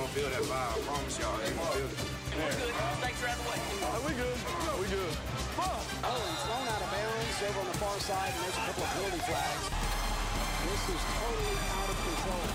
gonna feel that vibe. I promise y'all, they gonna feel it. We're good. Thanks for having the way. Are we good? No, we good. Oh, he's thrown out of bounds over on the far side, and there's a couple of penalty flags. This is totally out of control.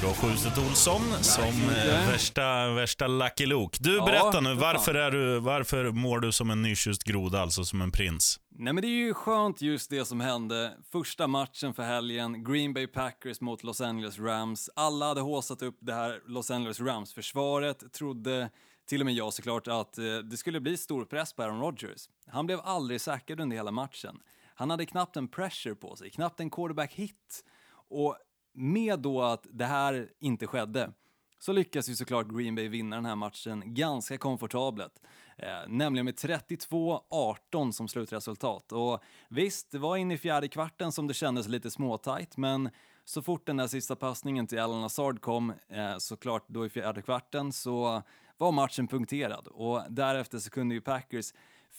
Bra skjutet Olsson, som eh, värsta, värsta Lucky Luke. Du, berätta nu, för varför, är du, varför mår du som en nykysst groda, alltså som en prins? Nej men det är ju skönt just det som hände. Första matchen för helgen, Green Bay Packers mot Los Angeles Rams. Alla hade håsat upp det här Los Angeles Rams-försvaret, trodde till och med jag såklart att eh, det skulle bli stor press på Aaron Rodgers. Han blev aldrig säkrad under hela matchen. Han hade knappt en pressure på sig, knappt en quarterback hit. Och med då att det här inte skedde så lyckas ju såklart Green Bay vinna den här matchen ganska komfortabelt. Eh, nämligen med 32-18 som slutresultat. Och visst, det var in i fjärde kvarten som det kändes lite småtajt, men så fort den där sista passningen till Alan Assard kom, eh, såklart då i fjärde kvarten, så var matchen punkterad. Och därefter så kunde ju Packers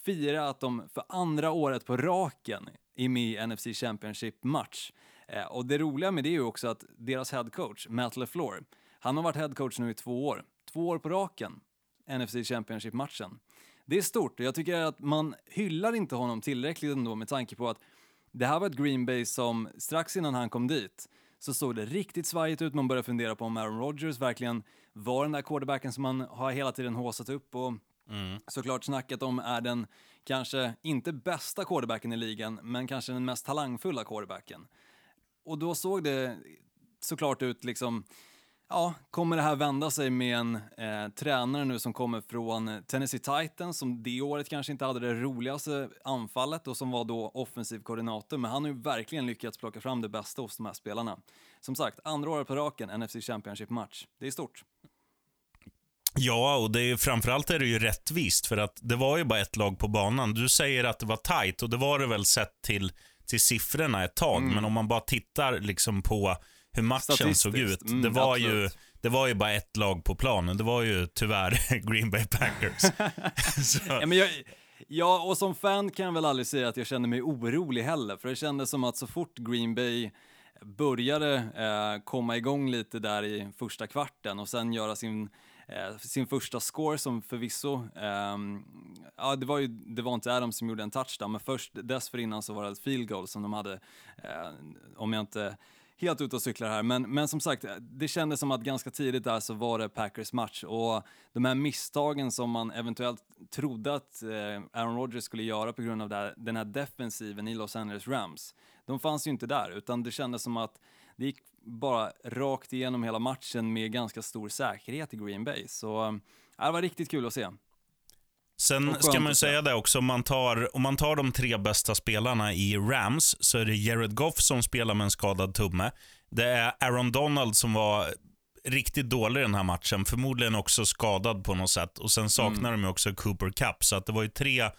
fira att de för andra året på raken är med i NFC Championship-match. Eh, och det roliga med det är ju också att deras headcoach, Matt LeFlore, han har varit headcoach nu i två år. Två år på raken, NFC Championship-matchen. Det är stort och jag tycker att man hyllar inte honom tillräckligt ändå med tanke på att det här var ett Green Bay som strax innan han kom dit så såg det riktigt svajigt ut. Man började fundera på om Aaron Rodgers verkligen var den där quarterbacken som man har hela tiden håsat upp och såklart snackat om är den kanske inte bästa quarterbacken i ligan, men kanske den mest talangfulla quarterbacken. Och då såg det såklart ut liksom, ja, kommer det här vända sig med en eh, tränare nu som kommer från Tennessee Titans som det året kanske inte hade det roligaste anfallet och som var då offensiv koordinator, men han har ju verkligen lyckats plocka fram det bästa hos de här spelarna. Som sagt, andra året på raken, NFC Championship-match. Det är stort. Ja, och det är, framförallt är det ju rättvist, för att det var ju bara ett lag på banan. Du säger att det var tight och det var det väl sett till, till siffrorna ett tag, men om man bara tittar liksom på hur matchen såg ut. Mm, det, var ju, det var ju bara ett lag på planen. Det var ju tyvärr Green Bay Packers. Ja, men jag, ja, och som fan kan jag väl aldrig säga att jag kände mig orolig heller, för det kändes som att så fort Green Bay började eh, komma igång lite där i första kvarten och sen göra sin, eh, sin första score som förvisso, ehm, ja det var ju det var inte Adams som gjorde en touchdown, men först dessförinnan så var det ett field goal som de hade, eh, om jag inte helt ute och cyklar här, men, men som sagt, det kändes som att ganska tidigt där så var det Packers match och de här misstagen som man eventuellt trodde att eh, Aaron Rodgers skulle göra på grund av här, den här defensiven i Los Angeles Rams, de fanns ju inte där, utan det kändes som att det gick bara rakt igenom hela matchen med ganska stor säkerhet i Green Bay. Så eh, det var riktigt kul att se. Sen ska man ju säga det också, om man, tar, om man tar de tre bästa spelarna i Rams, så är det Jared Goff som spelar med en skadad tumme. Det är Aaron Donald som var riktigt dålig i den här matchen, förmodligen också skadad på något sätt. Och sen saknar de ju också Cooper Cup, så att det var ju tre,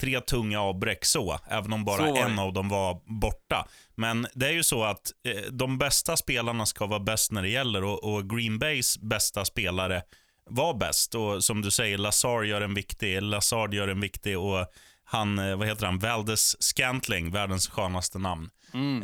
tre tunga avbräck så, även om bara en av dem var borta. Men det är ju så att eh, de bästa spelarna ska vara bäst när det gäller och, och Green Bays bästa spelare var bäst. Och som du säger, Lazar gör en viktig, Lazard gör en viktig och han, eh, vad heter han, Valdes Scantling, världens skönaste namn.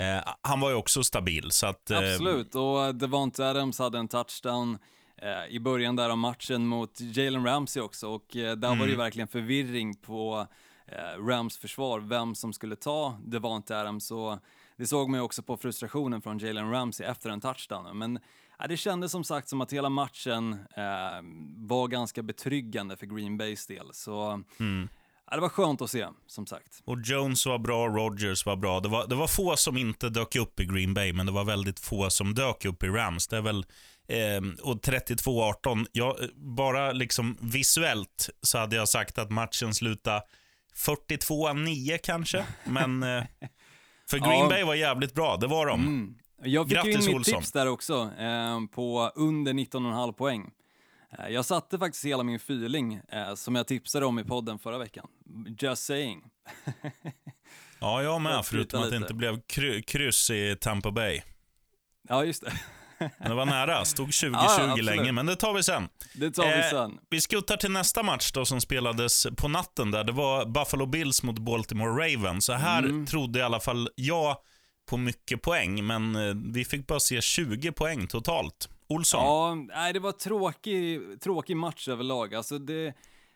Eh, han var ju också stabil. Så att, eh, Absolut, och Devonte Adams hade en touchdown eh, i början där av matchen mot Jalen Ramsey också och eh, där var det ju verkligen förvirring på eh, Rams försvar, vem som skulle ta Devonte Adams och det såg man ju också på frustrationen från Jalen Ramsey efter en touchdown. Men ja, det kändes som sagt som att hela matchen eh, var ganska betryggande för Green Bays del. Så ja, det var skönt att se, som sagt. Och Jones var bra, Rogers var bra. Det var, det var få som inte dök upp i Green Bay, men det var väldigt få som dök upp i Rams. Det är väl, eh, och 32-18, ja, eh, bara liksom visuellt så hade jag sagt att matchen slutade 42-9 kanske, men eh, för Green Ja. Bay var jävligt bra, det var de. Mm. Jag fick ju Grattis, in mitt Olsson. tips där också, eh, på under 19,5 poäng. Eh, jag satte faktiskt hela min feeling eh, som jag tipsade om i podden förra veckan. Just saying. Ja, jag med, förutom att det inte blev kry- kryss i Tampa Bay. Ja, just det. Men det var nära, stod 20-20 Ja, länge, men det tar vi sen. Det tar vi Eh, sen. Vi skuttar till nästa match då som spelades på natten där. Det var Buffalo Bills mot Baltimore Ravens. Så här Mm. trodde i alla fall jag på mycket poäng, men eh, vi fick bara se 20 poäng totalt. Olsson? Ja, nej, det var tråkig, tråkig match överlag. Alltså det,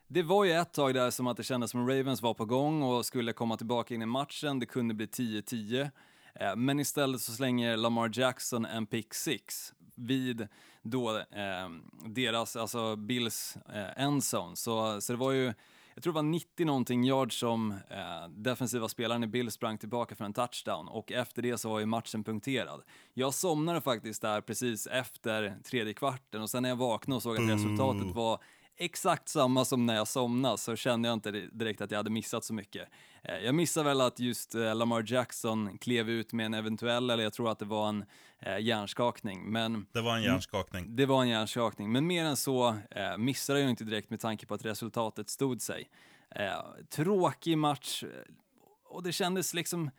det var ju ett tag där som att det kändes som Ravens var på gång och skulle komma tillbaka in i matchen. Det kunde bli 10-10. Eh, men istället så slänger Lamar Jackson en pick six vid då eh, deras, alltså Bills eh, endzone. Så, så det var ju, jag tror det var 90 någonting yards som eh, defensiva spelaren i Bills sprang tillbaka för en touchdown och efter det så var ju matchen punkterad. Jag somnade faktiskt där precis efter tredje kvarten och sen när jag vaknade och såg att resultatet var exakt samma som när jag somnade så kände jag inte direkt att jag hade missat så mycket. Eh, jag missade väl att just eh, Lamar Jackson klev ut med en eventuell, eller jag tror att det var en eh, hjärnskakning. Men, det var en hjärnskakning. Det var en hjärnskakning, men mer än så missade jag inte direkt med tanke på att resultatet stod sig. Tråkig match och det kändes liksom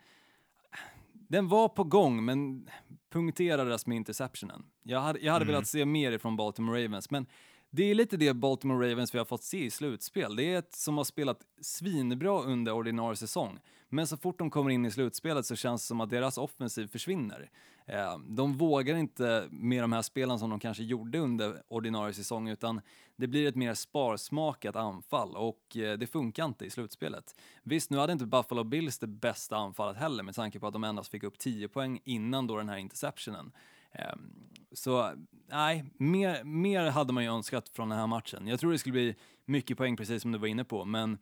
den var på gång, men punkterades med interceptionen. Jag hade, jag hade mm. velat se mer ifrån Baltimore Ravens, men det är lite det Baltimore Ravens vi har fått se i slutspel. Det är ett som har spelat svinbra under ordinarie säsong, men så fort de kommer in i slutspelet så känns det som att deras offensiv försvinner. Eh, de vågar inte med de här spelen som de kanske gjorde under ordinarie säsong, utan det blir ett mer sparsmakat anfall och eh, det funkar inte i slutspelet. Visst, nu hade inte Buffalo Bills det bästa anfallet heller med tanke på att de endast fick upp 10 poäng innan då den här interceptionen. Ehm, så nej, mer, mer hade man ju önskat från den här matchen. Jag tror det skulle bli mycket poäng precis som du var inne på, men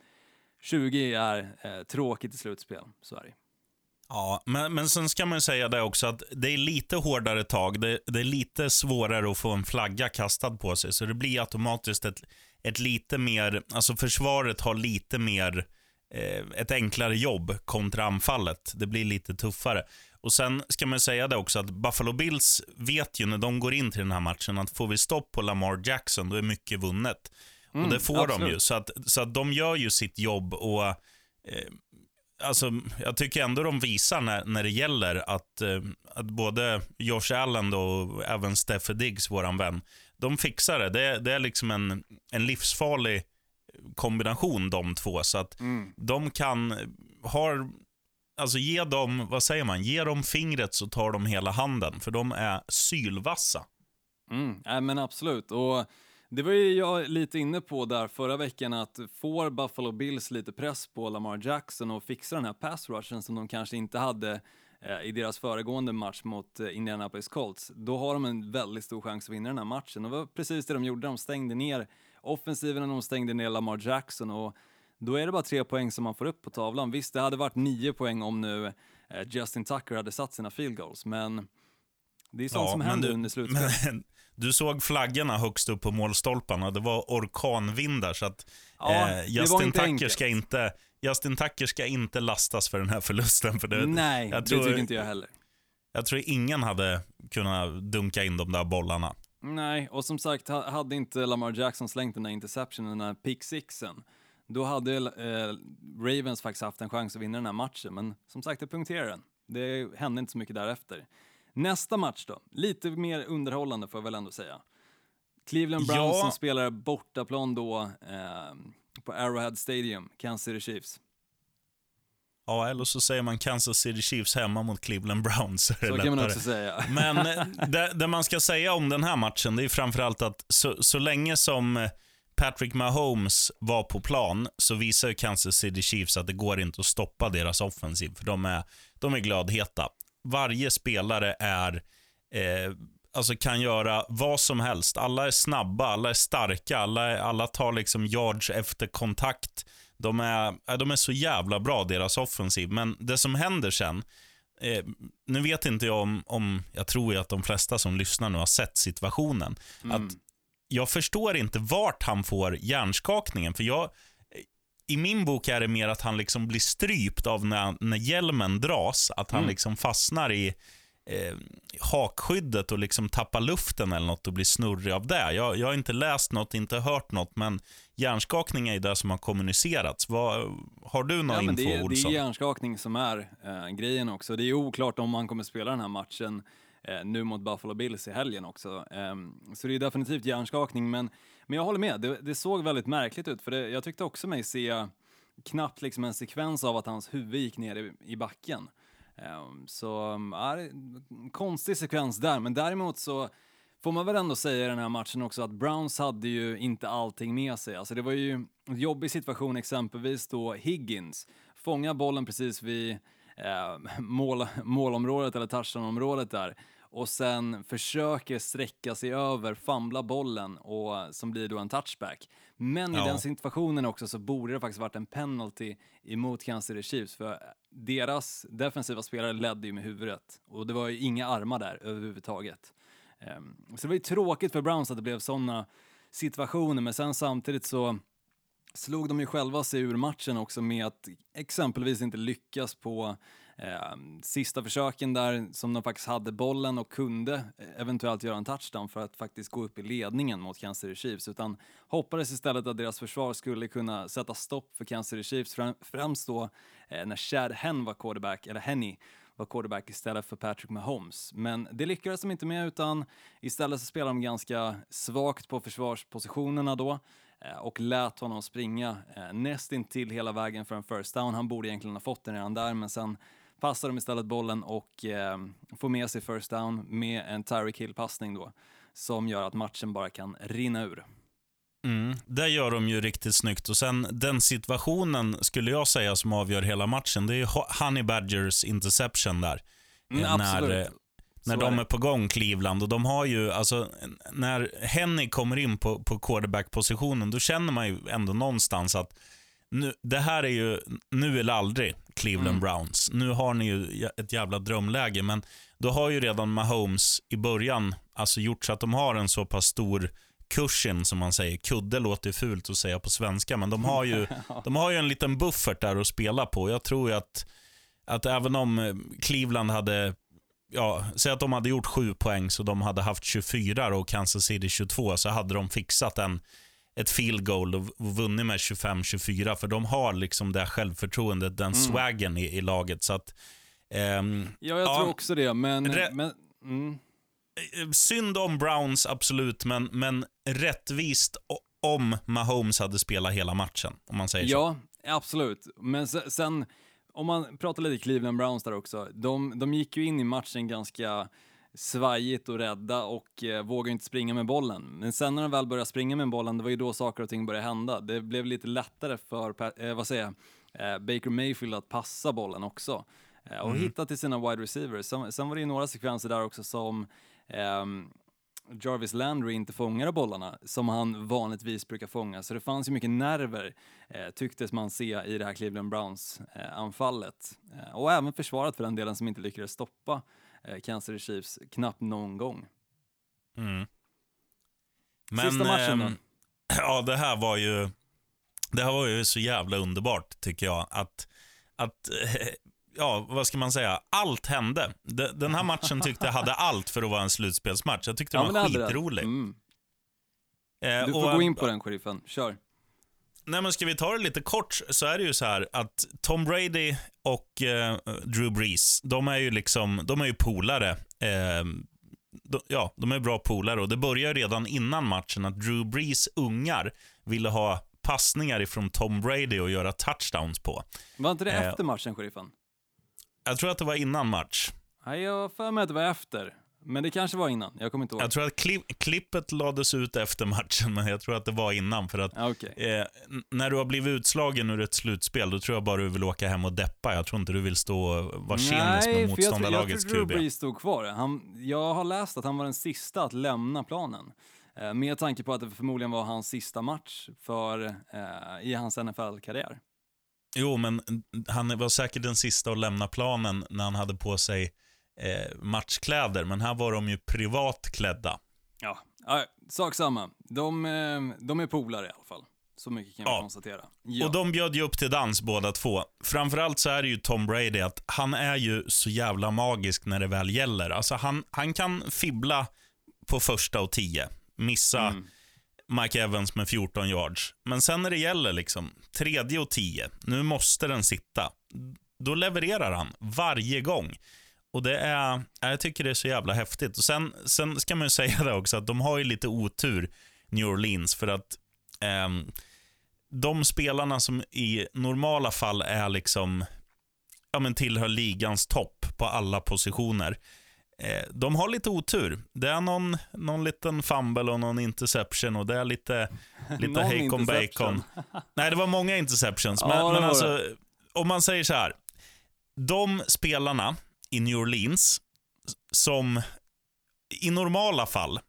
20 är eh, tråkigt i slutspel, så är det. Ja, men, men sen ska man säga det också att det är lite hårdare tag. Det, det, är lite svårare att få en flagga kastad på sig, så det blir automatiskt ett, ett lite mer, alltså försvaret har lite mer, eh, ett enklare jobb kontra anfallet. Det blir lite tuffare. Och Sen ska man säga det också att Buffalo Bills vet ju när de går in till den här matchen att får vi stopp på Lamar Jackson, då är mycket vunnet. Mm, och det får absolut. de ju. Så att, så att de gör ju sitt jobb och eh, alltså, jag tycker ändå de visar när, när det gäller att, eh, att både Josh Allen och även Steffe Diggs, våran vän, de fixar det. Det, det är liksom en, en livsfarlig kombination de två. Så att mm. de kan, har alltså ge dem, vad säger man, ge dem fingret så tar de hela handen, för de är sylvassa. Mm, äh, men absolut. Och det var ju jag lite inne på där förra veckan, att får Buffalo Bills lite press på Lamar Jackson och fixa den här pass rushen som de kanske inte hade eh, i deras föregående match mot eh, Indianapolis Colts, då har de en väldigt stor chans att vinna den här matchen. Och det var precis det de gjorde, de stängde ner offensiven och de stängde ner Lamar Jackson och då är det bara tre poäng som man får upp på tavlan. Visst, det hade varit nio poäng om nu eh, Justin Tucker hade satt sina field goals, men det är sånt ja, som händer du, under slutspelet. Du såg flaggorna högst upp på målstolparna. Det var orkanvindar, så att ja, eh, Justin, Tucker ska inte, Justin Tucker ska inte lastas för den här förlusten. För det, Nej, jag tror, det tycker inte jag heller. Jag tror ingen hade kunnat dunka in de där bollarna. Nej, och som sagt, hade inte Lamar Jackson slängt den där interceptionen, den där pick sixen, då hade eh, Ravens faktiskt haft en chans att vinna den här matchen, men som sagt, det punkterade den. Det hände inte så mycket därefter. Nästa match då, lite mer underhållande får jag väl ändå säga. Cleveland Browns ja. som spelar bortaplan då eh, på Arrowhead Stadium, Kansas City Chiefs. Ja, eller så säger man Kansas City Chiefs hemma mot Cleveland Browns. Så kan lättare. man också säga. Men eh, det, det, man ska säga om den här matchen, det är framförallt att så, så länge som eh, Patrick Mahomes var på plan så visar Kansas City Chiefs att det går inte att stoppa deras offensiv, för de är, de är glödheta. Varje spelare är, eh, alltså kan göra vad som helst. Alla är snabba, alla är starka, alla, är, alla tar liksom yards efter kontakt. De är, de är så jävla bra, deras offensiv. Men det som händer sen, Eh, nu vet inte jag om, om, jag tror ju att de flesta som lyssnar nu har sett situationen. Mm. Att jag förstår inte vart han får hjärnskakningen. För jag, I min bok är det mer att han liksom blir strypt av när, när hjälmen dras. Att han mm. liksom fastnar i eh, hakskyddet och liksom tappar luften eller något och blir snurrig av det. Jag, jag har inte läst något, inte hört något, men hjärnskakning är det som har kommunicerats. Vad, har du någon ja, info, det är, Olsson? Det är hjärnskakning som är eh, grejen också. Det är oklart om han kommer spela den här matchen Eh, nu mot Buffalo Bills i helgen också. Eh, så det är definitivt hjärnskakning, men, men jag håller med. Det, det såg väldigt märkligt ut, för det, jag tyckte också mig se knappt liksom en sekvens av att hans huvud gick ner i, i backen. Eh, så ja, konstig sekvens där, men däremot så får man väl ändå säga i den här matchen också att Browns hade ju inte allting med sig. Alltså det var ju en jobbig situation exempelvis då Higgins fångar bollen precis vid eh, mål, målområdet eller touchdown-området där och sen försöker sträcka sig över, famla bollen och som blir då en touchback. Men Ja. i den situationen också så borde det faktiskt varit en penalty emot Kansas City Chiefs för deras defensiva spelare ledde ju med huvudet och det var ju inga armar där överhuvudtaget. Ehm, Så det var ju tråkigt för Browns att det blev sådana situationer men sen samtidigt så slog de ju själva sig ur matchen också med att exempelvis inte lyckas på Ehm, sista försöken där som de faktiskt hade bollen och kunde eh, eventuellt göra en touchdown för att faktiskt gå upp i ledningen mot Kansas City Chiefs utan hoppades istället att deras försvar skulle kunna sätta stopp för Kansas City Chiefs främ- främst då eh, när Chad Hen var quarterback, eller Henny var quarterback istället för Patrick Mahomes. Men det lyckades de inte med utan istället så spelade de ganska svagt på försvarspositionerna då eh, och lät honom springa eh, nästintill hela vägen för en first down. Han borde egentligen ha fått den redan där, men sen passar de istället bollen och eh, får med sig first down med en Tyreek Hill-passning då, som gör att matchen bara kan rinna ur. Mm, det gör de ju riktigt snyggt. Och sen den situationen skulle jag säga som avgör hela matchen, det är Honey Badgers interception där. Mm, Eh. När, eh, när Så de är är på gång, Cleveland. Och de har ju, alltså, när Henny kommer in på, på quarterback-positionen, då känner man ju ändå någonstans att nu, det här är ju, nu eller aldrig, Cleveland Mm. Browns. Nu har ni ju ett jävla drömläge, men då har ju redan Mahomes i början alltså gjort så att de har en så pass stor cushion, som man säger. Kudde låter fult att säga på svenska, men de har ju, de har ju en liten buffert där att spela på. Jag tror ju att, att även om eh, Cleveland hade ja, säg att de hade gjort sju poäng så de hade haft 24 och Kansas City 22 så hade de fixat en, ett field goal och vunnit med 25-24 för de har liksom det självförtroendet, den swaggen i, i laget. Så att, ehm, Ja, jag Ja. tror också det, men... Men mm. eh, synd om Browns, absolut, men, men rättvist om Mahomes hade spelat hela matchen, om man säger så. Ja, absolut. Men se- sen, om man pratar lite Cleveland Browns där också, de, de gick ju in i matchen ganska svajigt och rädda och eh, vågade inte springa med bollen. Men sen när de väl började springa med bollen, det var ju då saker och ting började hända. Det blev lite lättare för, eh, vad säger jag, eh, Baker Mayfield att passa bollen också eh, och hitta till sina wide receivers. Sen, sen var det ju några sekvenser där också som ehm, Jarvis Landry inte fångade bollarna som han vanligtvis brukar fånga. Så det fanns ju mycket nerver, eh, tycktes man se i det här Cleveland Browns-anfallet. Eh, och även försvaret för den delen som inte lyckades stoppa eh, Kansas City Chiefs knappt någon gång. Mm. Sista matchen då? ehm, Ja, det här var ju det här var ju så jävla underbart, tycker jag. Att, att eh, ja, vad ska man säga? Allt hände. De- Den här matchen tyckte jag hade allt för att vara en slutspelsmatch. Jag tyckte den men var skitrolig. Mm. Eh, Du får och- gå in på den, sheriffen. Kör. Nej, men ska vi ta det lite kort så är det ju så här att Tom Brady och eh, Drew Brees, de är ju liksom, de är ju polare. Eh, de, ja, de är bra polare och det börjar redan innan matchen att Drew Brees ungar ville ha passningar ifrån Tom Brady och göra touchdowns på. Var inte det Eh, efter matchen, sheriffen? Jag tror att det var innan match. Nej, jag har för mig att det var efter. Men det kanske var innan, jag kommer inte ihåg. Jag tror att kli- klippet lades ut efter matchen, men jag tror att det var innan. För att Ja, Okej. Eh, när du har blivit utslagen ur ett slutspel, då tror jag bara du vill åka hem och deppa. Jag tror inte du vill stå och vara tjenis med Nej, för jag, tror- jag motståndarlagets tror QB. Brees stod kvar. Han, jag har läst att han var den sista att lämna planen. Eh, med tanke på att det förmodligen var hans sista match för, eh, i hans NFL-karriär. Jo, men han var säkert den sista att lämna planen när han hade på sig eh, matchkläder, men här var de ju privat klädda. Ja, ja sak samma. De, eh, de är polare i alla fall. Så mycket kan vi Ja. konstatera. Ja. Och de bjöd ju upp till dans båda två. Framförallt så är det ju Tom Brady att han är ju så jävla magisk när det väl gäller. Alltså han, han kan fibbla på första och tio, missa Mm. Mike Evans med 14 yards. Men sen när det gäller liksom tredje och tio, nu måste den sitta. Då levererar han varje gång. Och det är, jag tycker det är så jävla häftigt. Och sen, sen ska man ju säga det också att de har ju lite otur, New Orleans, för att ehm, de spelarna som i normala fall är liksom, ja men tillhör ligans topp på alla positioner. eh, de har lite otur. Det är någon, någon liten fumble och någon interception och det är lite, lite hejkon bacon. Nej, det var många interceptions. Ja, Men, men alltså, om man säger så här. De spelarna i New Orleans som i normala fall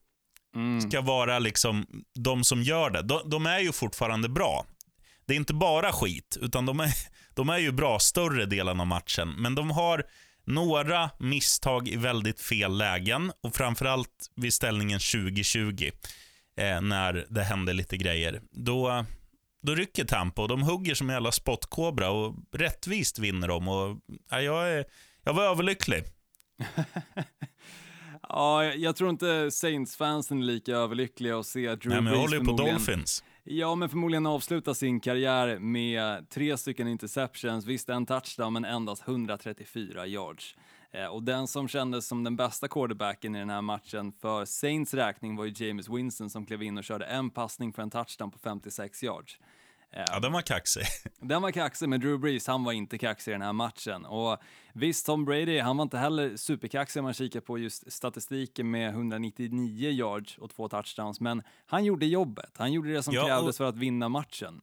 Mm. ska vara liksom de som gör det. De, de är ju fortfarande bra. Det är inte bara skit, utan de är, de är ju bra större delen av matchen. Men de har några misstag i väldigt fel lägen och framförallt vid ställningen 2020 eh, när det händer lite grejer. Då, då rycker Tampa och de hugger som en jävla spottkobra och rättvist vinner de. Och, ja, jag, är, jag var överlycklig. Ja, jag- tror inte Saints-fansen är lika överlyckliga att se Drew Nej, men jag håller ju på Dolphins. Ja, men förmodligen avsluta sin karriär med tre stycken interceptions, visst en touchdown, men endast 134 yards. Eh, och den som kändes som den bästa quarterbacken i den här matchen för Saints räkning var ju James Winston som klev in och körde en passning för en touchdown på 56 yards. Ja, den var kaxig. Den var kaxig, men Drew Brees, han var inte kaxig i den här matchen. Och visst, Tom Brady, han var inte heller superkaxig om man kikar på just statistiken med 199 yards och två touchdowns, men han gjorde jobbet. Han gjorde det som Ja, och- krävdes för att vinna matchen.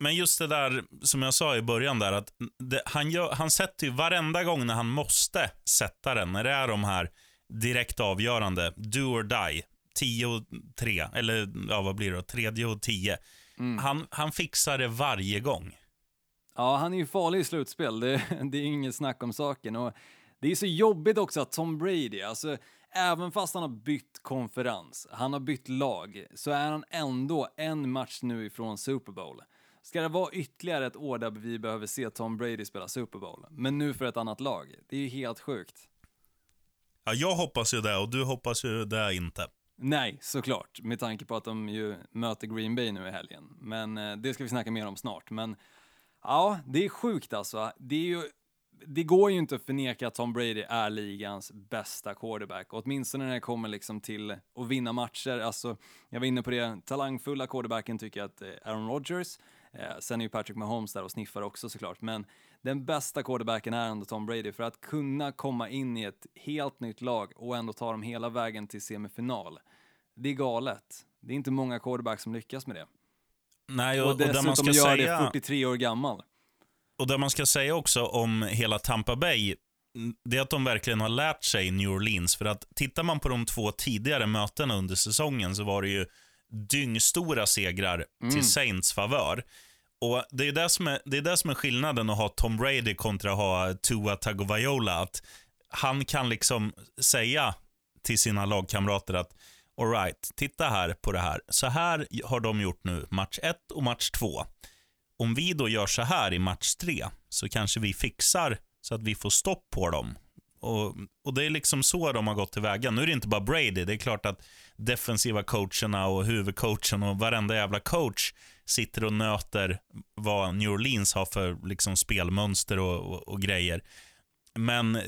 Men just det där som jag sa i början där, att det, han, gör, han sätter ju varenda gång när han måste sätta den, när det är de här direkt avgörande, do or die, 10 och 3, eller ja, vad blir det då, tredje och 10. Han, han fixar det varje gång. Ja, han är ju farlig i slutspel, det, det är inget snack om saken. Och det är så jobbigt också att Tom Brady, alltså även fast han har bytt konferens, han har bytt lag, så är han ändå en match nu ifrån Super Bowl. Ska det vara ytterligare ett år där vi behöver se Tom Brady spela Super Bowl, men nu för ett annat lag? Det är ju helt sjukt. Ja, jag hoppas ju det och du hoppas ju det inte. Nej, såklart, med tanke på att de ju möter Green Bay nu i helgen. Men eh, det ska vi snacka mer om snart. Men ja, det är sjukt alltså. Det, är ju, det går ju inte att förneka att Tom Brady är ligans bästa quarterback. Åtminstone när det kommer liksom till att vinna matcher. Alltså, jag var inne på det, talangfulla quarterbacken tycker jag att eh, Aaron Rodgers. Eh, sen är ju Patrick Mahomes där och sniffar också såklart. Men den bästa quarterbacken är ändå Tom Brady. För att kunna komma in i ett helt nytt lag och ändå ta dem hela vägen till semifinal. Det är galet. Det är inte många quarterbacks som lyckas med det. Nej, och, Och och dessutom man ska gör säga... det 43 år gammal. Och det man ska säga också om hela Tampa Bay, det är att de verkligen har lärt sig New Orleans. För att tittar man på de två tidigare mötena under säsongen så var det ju dyngstora segrar till Saints favör. Och det är det, som är, det är det som är skillnaden att ha Tom Brady kontra att ha Tua Tagovailoa. Att han kan liksom säga till sina lagkamrater att all right, titta här på det här. Så här har de gjort nu, match 1 och match 2 om vi då gör så här i match tre så kanske vi fixar så att vi får stopp på dem. Och, och Det är liksom så de har gått tillväga. Nu är det inte bara Brady. Det är klart att defensiva coacherna och huvudcoachen och varenda jävla coach sitter och nöter vad New Orleans har för liksom spelmönster och, och, och grejer. Men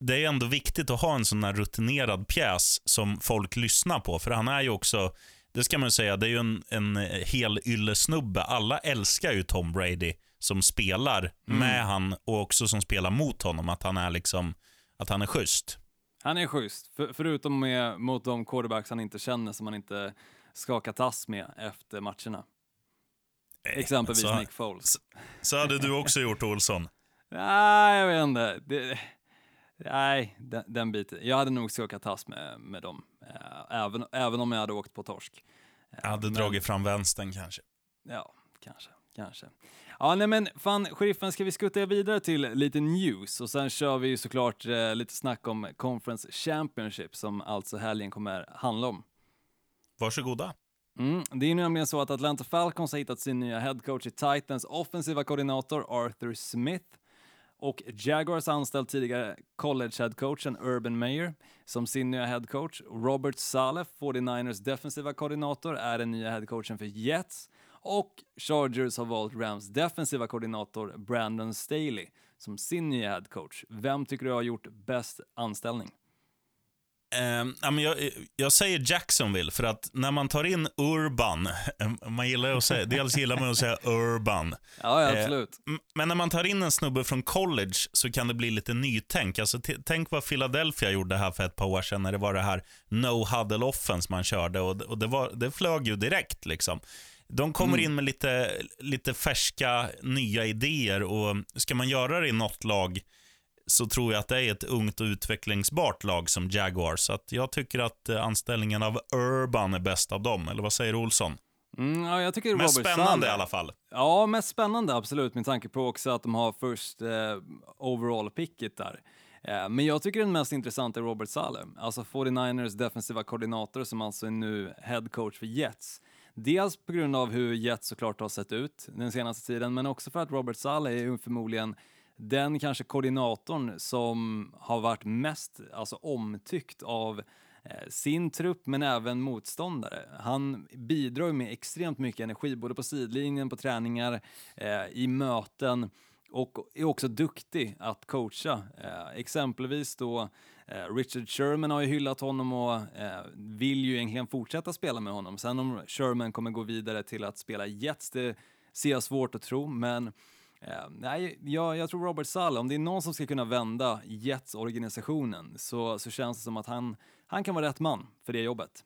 det är ändå viktigt att ha en sån här rutinerad pjäs som folk lyssnar på. För han är ju också, det ska man ju säga, det är ju en, en hel yllesnubbe. Alla älskar ju Tom Brady som spelar med han och också som spelar mot honom. Att han är liksom, att han är schysst. Han är schysst, för, förutom med, mot de quarterbacks han inte känner som han inte skakar tass med efter matcherna. Exempelvis så- Nick Foles. Så hade du också gjort Olsson. Nej, jag vet inte. Det, nej, den, den biten. Jag hade nog skakat tass med, med dem, eh, även, även om jag hade åkt på torsk. Jag hade dragit fram vänstern kanske. Ja, kanske, kanske. Ja, nej men fan, sheriffen, ska vi skutta vidare till lite news och sen kör vi ju såklart eh, lite snack om Conference Championship som alltså helgen kommer handla om. Varsågoda. Mm, det är ju nämligen så att Atlanta Falcons har hittat sin nya headcoach i Titans offensiva koordinator Arthur Smith och Jaguars har anställt tidigare college headcoachen Urban Meyer som sin nya headcoach. Robert Saleh, 49ers defensiva koordinator, är den nya headcoachen för Jets och Chargers har valt Rams defensiva koordinator Brandon Staley som sin nya headcoach. Vem tycker du har gjort bäst anställning? Eh, ja, men jag, jag säger Jacksonville, för att när man tar in Urban, man gillar att säga, dels gillar man att säga Urban. Ja, ja Eh, absolut. m- Men när man tar in en snubbe från college så kan det bli lite nytänk. Alltså, tänk vad Philadelphia gjorde här för ett par år sedan när det var det här no huddle offense man körde och, och det, var, det flög ju direkt. liksom. De kommer in med lite, lite färska, nya idéer och ska man göra det i något lag så tror jag att det är ett ungt och utvecklingsbart lag som Jaguars. Så att jag tycker att eh, anställningen av Urban är bäst av dem. Eller vad säger Olsson? Mm, ja, jag tycker Mest Robert spännande Saleh- i alla fall. Ja, mest spännande absolut med tanke på också att de har först eh, overall-picket där. Eh, men jag tycker den mest intressanta är Robert Saleh, alltså 49ers defensiva koordinator som alltså är nu head coach för Jets. Dels på grund av hur Jets såklart har sett ut den senaste tiden, men också för att Robert Saleh är förmodligen den kanske koordinatorn som har varit mest alltså, omtyckt av eh, sin trupp men även motståndare. Han bidrar med extremt mycket energi både på sidlinjen, på träningar, eh, i möten och är också duktig att coacha. Eh, exempelvis då eh, Richard Sherman har ju hyllat honom och eh, vill ju egentligen fortsätta spela med honom. Sen om Sherman kommer gå vidare till att spela Jets, det ser jag svårt att tro, men Eh, nej, jag, jag tror Robert Saleh, om det är någon som ska kunna vända Jets-organisationen så, så känns det som att han, han kan vara rätt man för det jobbet.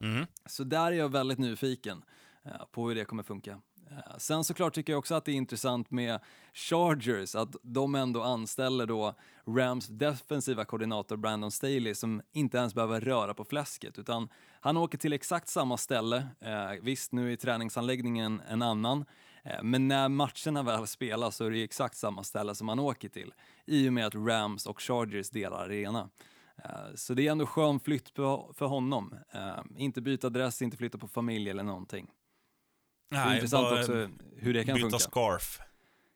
Mm. Så där är jag väldigt nyfiken eh, på hur det kommer funka. Eh, sen såklart tycker jag också att det är intressant med Chargers, att de ändå anställer då Rams defensiva koordinator Brandon Staley som inte ens behöver röra på fläsket utan han åker till exakt samma ställe, eh, visst nu är träningsanläggningen en annan, men när matcherna väl spelas så är det exakt samma ställe som han åker till i och med att Rams och Chargers delar arena. Eh, Så det är ändå skön flytt för honom. Eh, Inte byta adress, inte flytta på familj eller någonting. Nej, intressant också hur det kan byta funka. scarf.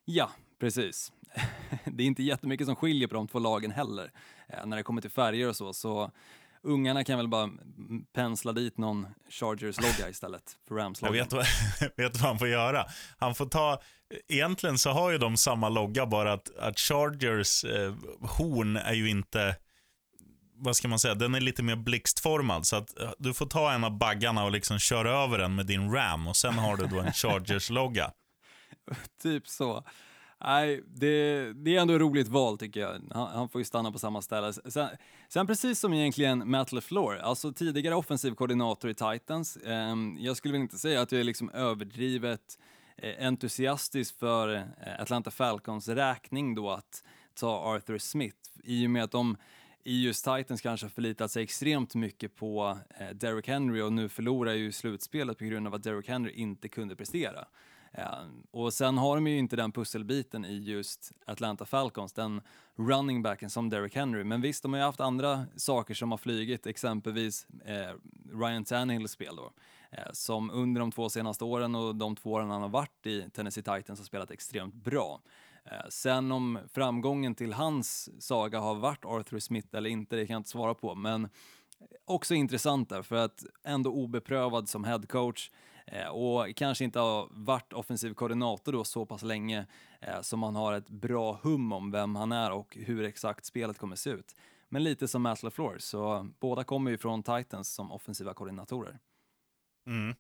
Ja, precis. det är inte jättemycket som skiljer på de två lagen heller eh, när det kommer till färger och så. Så ungarna kan väl bara pensla dit någon Chargers-logga istället för Jag Rams-loggan. vet, vad, vet vad han får göra. Han får ta, egentligen så har ju de samma logga, bara att, att Chargers eh, horn är ju inte, vad ska man säga, den är lite mer blixtformad. Så att eh, du får ta en av baggarna och liksom köra över den med din ram och sen har du då en Chargers-logga. Typ så. Nej, det, det är ändå ett roligt val tycker jag. Han, han får ju stanna på samma ställe. Sen, sen precis som egentligen Matt LaFleur, alltså tidigare offensiv koordinator i Titans. Eh, jag skulle väl inte säga att jag är liksom överdrivet eh, entusiastisk för eh, Atlanta Falcons räkning då att ta Arthur Smith i och med att de i just Titans kanske har förlitat sig extremt mycket på eh, Derrick Henry och nu förlorar ju slutspelet på grund av att Derrick Henry inte kunde prestera. Ehm, och sen har de ju inte den pusselbiten i just Atlanta Falcons, den running backen som Derrick Henry. Men visst, de har ju haft andra saker som har flygit, exempelvis eh, Ryan Tannehills spel då, eh, som under de två senaste åren och de två åren han har varit i Tennessee Titans har spelat extremt bra. Eh, Sen om framgången till hans saga har varit Arthur Smith eller inte, det kan jag inte svara på, men också intressant där för att ändå obeprövad som head coach och kanske inte har varit offensiv koordinator då så pass länge eh, som man har ett bra hum om vem han är och hur exakt spelet kommer se ut. Men lite som Matt LaFleur, så båda kommer ju från Titans som offensiva koordinatorer. Mm.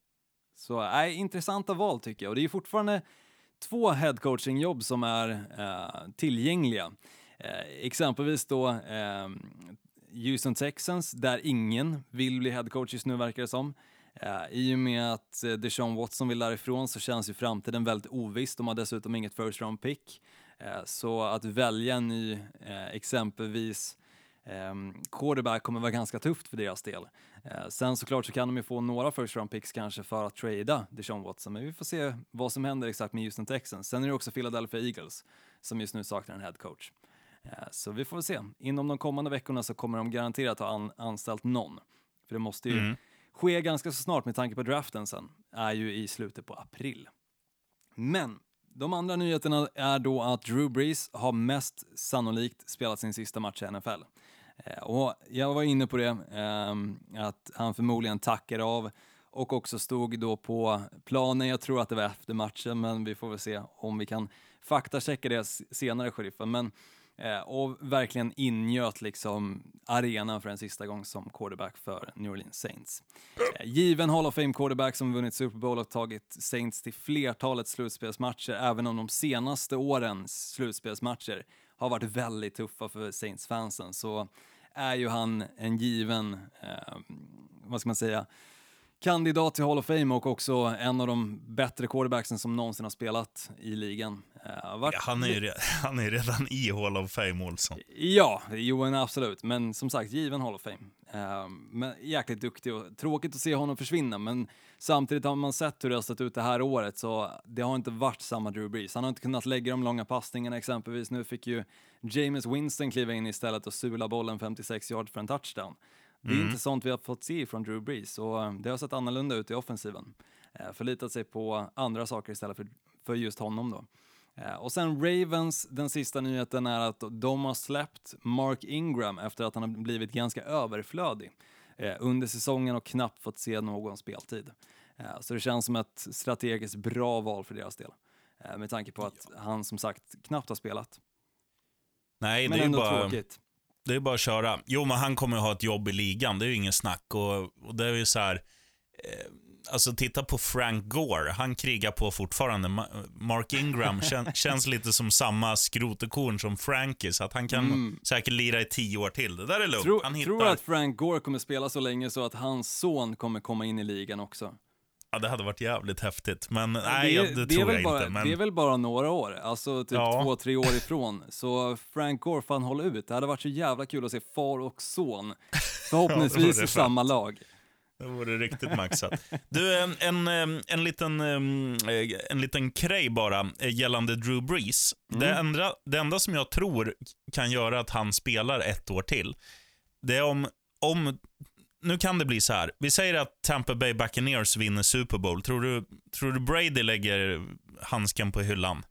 Så nej, intressanta val tycker jag och det är fortfarande två headcoaching-jobb som är eh, tillgängliga. Eh, exempelvis då eh, Houston Texans, där ingen vill bli headcoach just nu verkar det som. Eh, I och med att eh, Deshaun Watson vill därifrån så känns ju framtiden väldigt oviss. De har dessutom inget first round pick. Eh, så att välja en ny, exempelvis ehm, quarterback kommer vara ganska tufft för deras del. Sen såklart så kan de ju få några first round picks kanske för att trada Deshaun Watson, men vi får se vad som händer exakt med Houston Texans. Sen är det också Philadelphia Eagles som just nu saknar en head coach. Så vi får väl se. Inom de kommande veckorna så kommer de garanterat ha an- anställt någon. För det måste ju Mm ske ganska så snart med tanke på draften sen, är ju i slutet på april. Men de andra nyheterna är då att Drew Brees har mest sannolikt spelat sin sista match i NFL. Eh, och jag var inne på det, ehm, att han förmodligen tackar av och också stod då på planen. Jag tror att det var efter matchen, men vi får väl se om vi kan faktachecka det senare, sheriffen. Men Eh, och verkligen ingöt liksom arenan för en sista gång som quarterback för New Orleans Saints. Eh, given Hall of Fame quarterback som vunnit Super Bowl och tagit Saints till flertalet slutspelsmatcher, även om de senaste årens slutspelsmatcher har varit väldigt tuffa för Saints-fansen, så är ju han en given, eh, vad ska man säga, kandidat till Hall of Fame och också en av de bättre quarterbacksen som någonsin har spelat i ligan. Uh, ja, han, är ju, han är redan i Hall of Fame, Olsson. Ja, jo, absolut. Men som sagt, given Hall of Fame. Uh, men jäkligt duktig och tråkigt att se honom försvinna, men samtidigt har man sett hur det har sett ut det här året, så det har inte varit samma Drew Brees. Han har inte kunnat lägga de långa passningarna exempelvis. Nu fick ju James Winston kliva in istället och sula bollen 56 yards för en touchdown. Det är mm. inte sånt vi har fått se från Drew Brees och eh, det har sett annorlunda ut i offensiven. Eh, förlitat sig på andra saker istället för, för just honom då. Eh, och sen Ravens, den sista nyheten är att de har släppt Mark Ingram efter att han har blivit ganska överflödig under säsongen och knappt fått se någon speltid. Så det känns som ett strategiskt bra val för deras del. Med tanke på att han som sagt knappt har spelat. Nej, Men det är ändå bara... tråkigt det är bara att köra. Jo, men han kommer att ha ett jobb i ligan. Det är ju ingen snack. Och, och det är ju så här, eh, alltså titta på Frank Gore. Han krigar på fortfarande. Mark Ingram kän, känns lite som samma skrotekorn som Frankie, så att han kan mm. säkert lira i tio år till. Det där är lugnt. Tro, han hittar... Tror du att Frank Gore kommer spela så länge så att hans son kommer komma in i ligan också? Ja, det hade varit jävligt häftigt, men nej, det, det, det tror jag bara, inte. Men... Det är väl bara några år, alltså typ ja. två, tre år ifrån. Så Frank Gore får han hålla ut. Det hade varit så jävla kul att se far och son, förhoppningsvis ja, i samma lag. Det vore riktigt maxat. Du, en, en, en, liten, en liten krej bara eh, gällande Drew Brees. Mm. Det, enda, det enda som jag tror kan göra att han spelar ett år till, det är om, om nu kan det bli så här. Vi säger att Tampa Bay Buccaneers vinner Super Bowl. Tror du, tror du Brady lägger handsken på hyllan?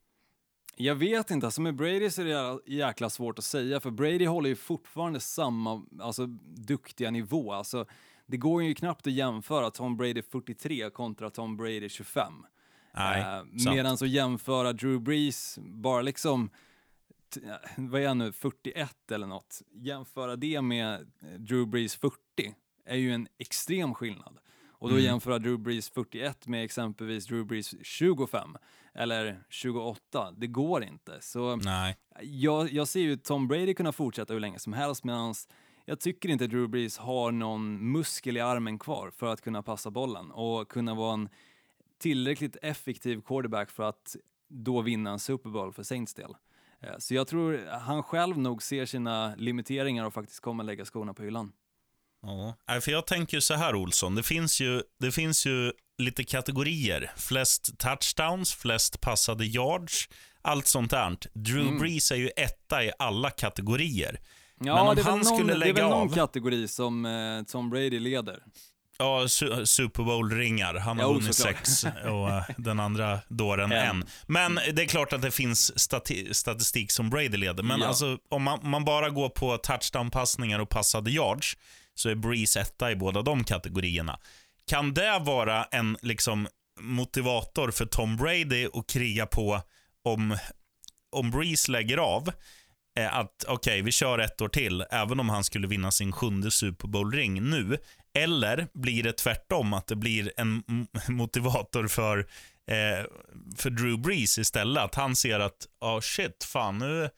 Jag vet inte, alltså med Brady så är det jäkla svårt att säga, för Brady håller ju fortfarande samma alltså, duktiga nivå. Alltså, det går ju knappt att jämföra Tom Brady 43 kontra Tom Brady 25. Nej, eh, Medan att jämföra Drew Brees, bara liksom, vad är han nu, 41 eller något, jämföra det med Drew Brees 40 är ju en extrem skillnad. Och då mm. jämföra Drew Brees 41 med exempelvis Drew Brees 25 eller 28, det går inte. Så Nej. Jag, jag ser ju Tom Brady kunna fortsätta hur länge som helst medan jag tycker inte Drew Brees har någon muskel i armen kvar för att kunna passa bollen och kunna vara en tillräckligt effektiv quarterback för att då vinna en Super Bowl för Saints del. Eh, så jag tror han själv nog ser sina limiteringar och faktiskt kommer lägga skorna på hyllan. Ja, för jag tänker så här Olsson, det finns ju, det finns ju lite kategorier. Flest touchdowns, flest passade yards, allt sånt där. Drew mm. Brees är ju etta i alla kategorier. Ja, Men om det, är han någon, skulle lägga det är väl någon av... kategori som eh, Tom Brady leder. Ja, su Super Bowl-ringar. Han har vunnit sex och uh, den andra dåren en. en. Men det är klart att det finns stati statistik som Brady leder. Men ja. alltså, om man, man, bara går på touchdown-passningar och passade yards, så är Breeze etta i båda de kategorierna. Kan det vara en liksom, motivator för Tom Brady att kriga på om, om Breeze lägger av? Eh, att okej, okay, vi kör ett år till, även om han skulle vinna sin sjunde Super Bowl-ring nu. Eller blir det tvärtom, att det blir en motivator för, eh, för Drew Brees istället? Att han ser att, ja oh shit, fan nu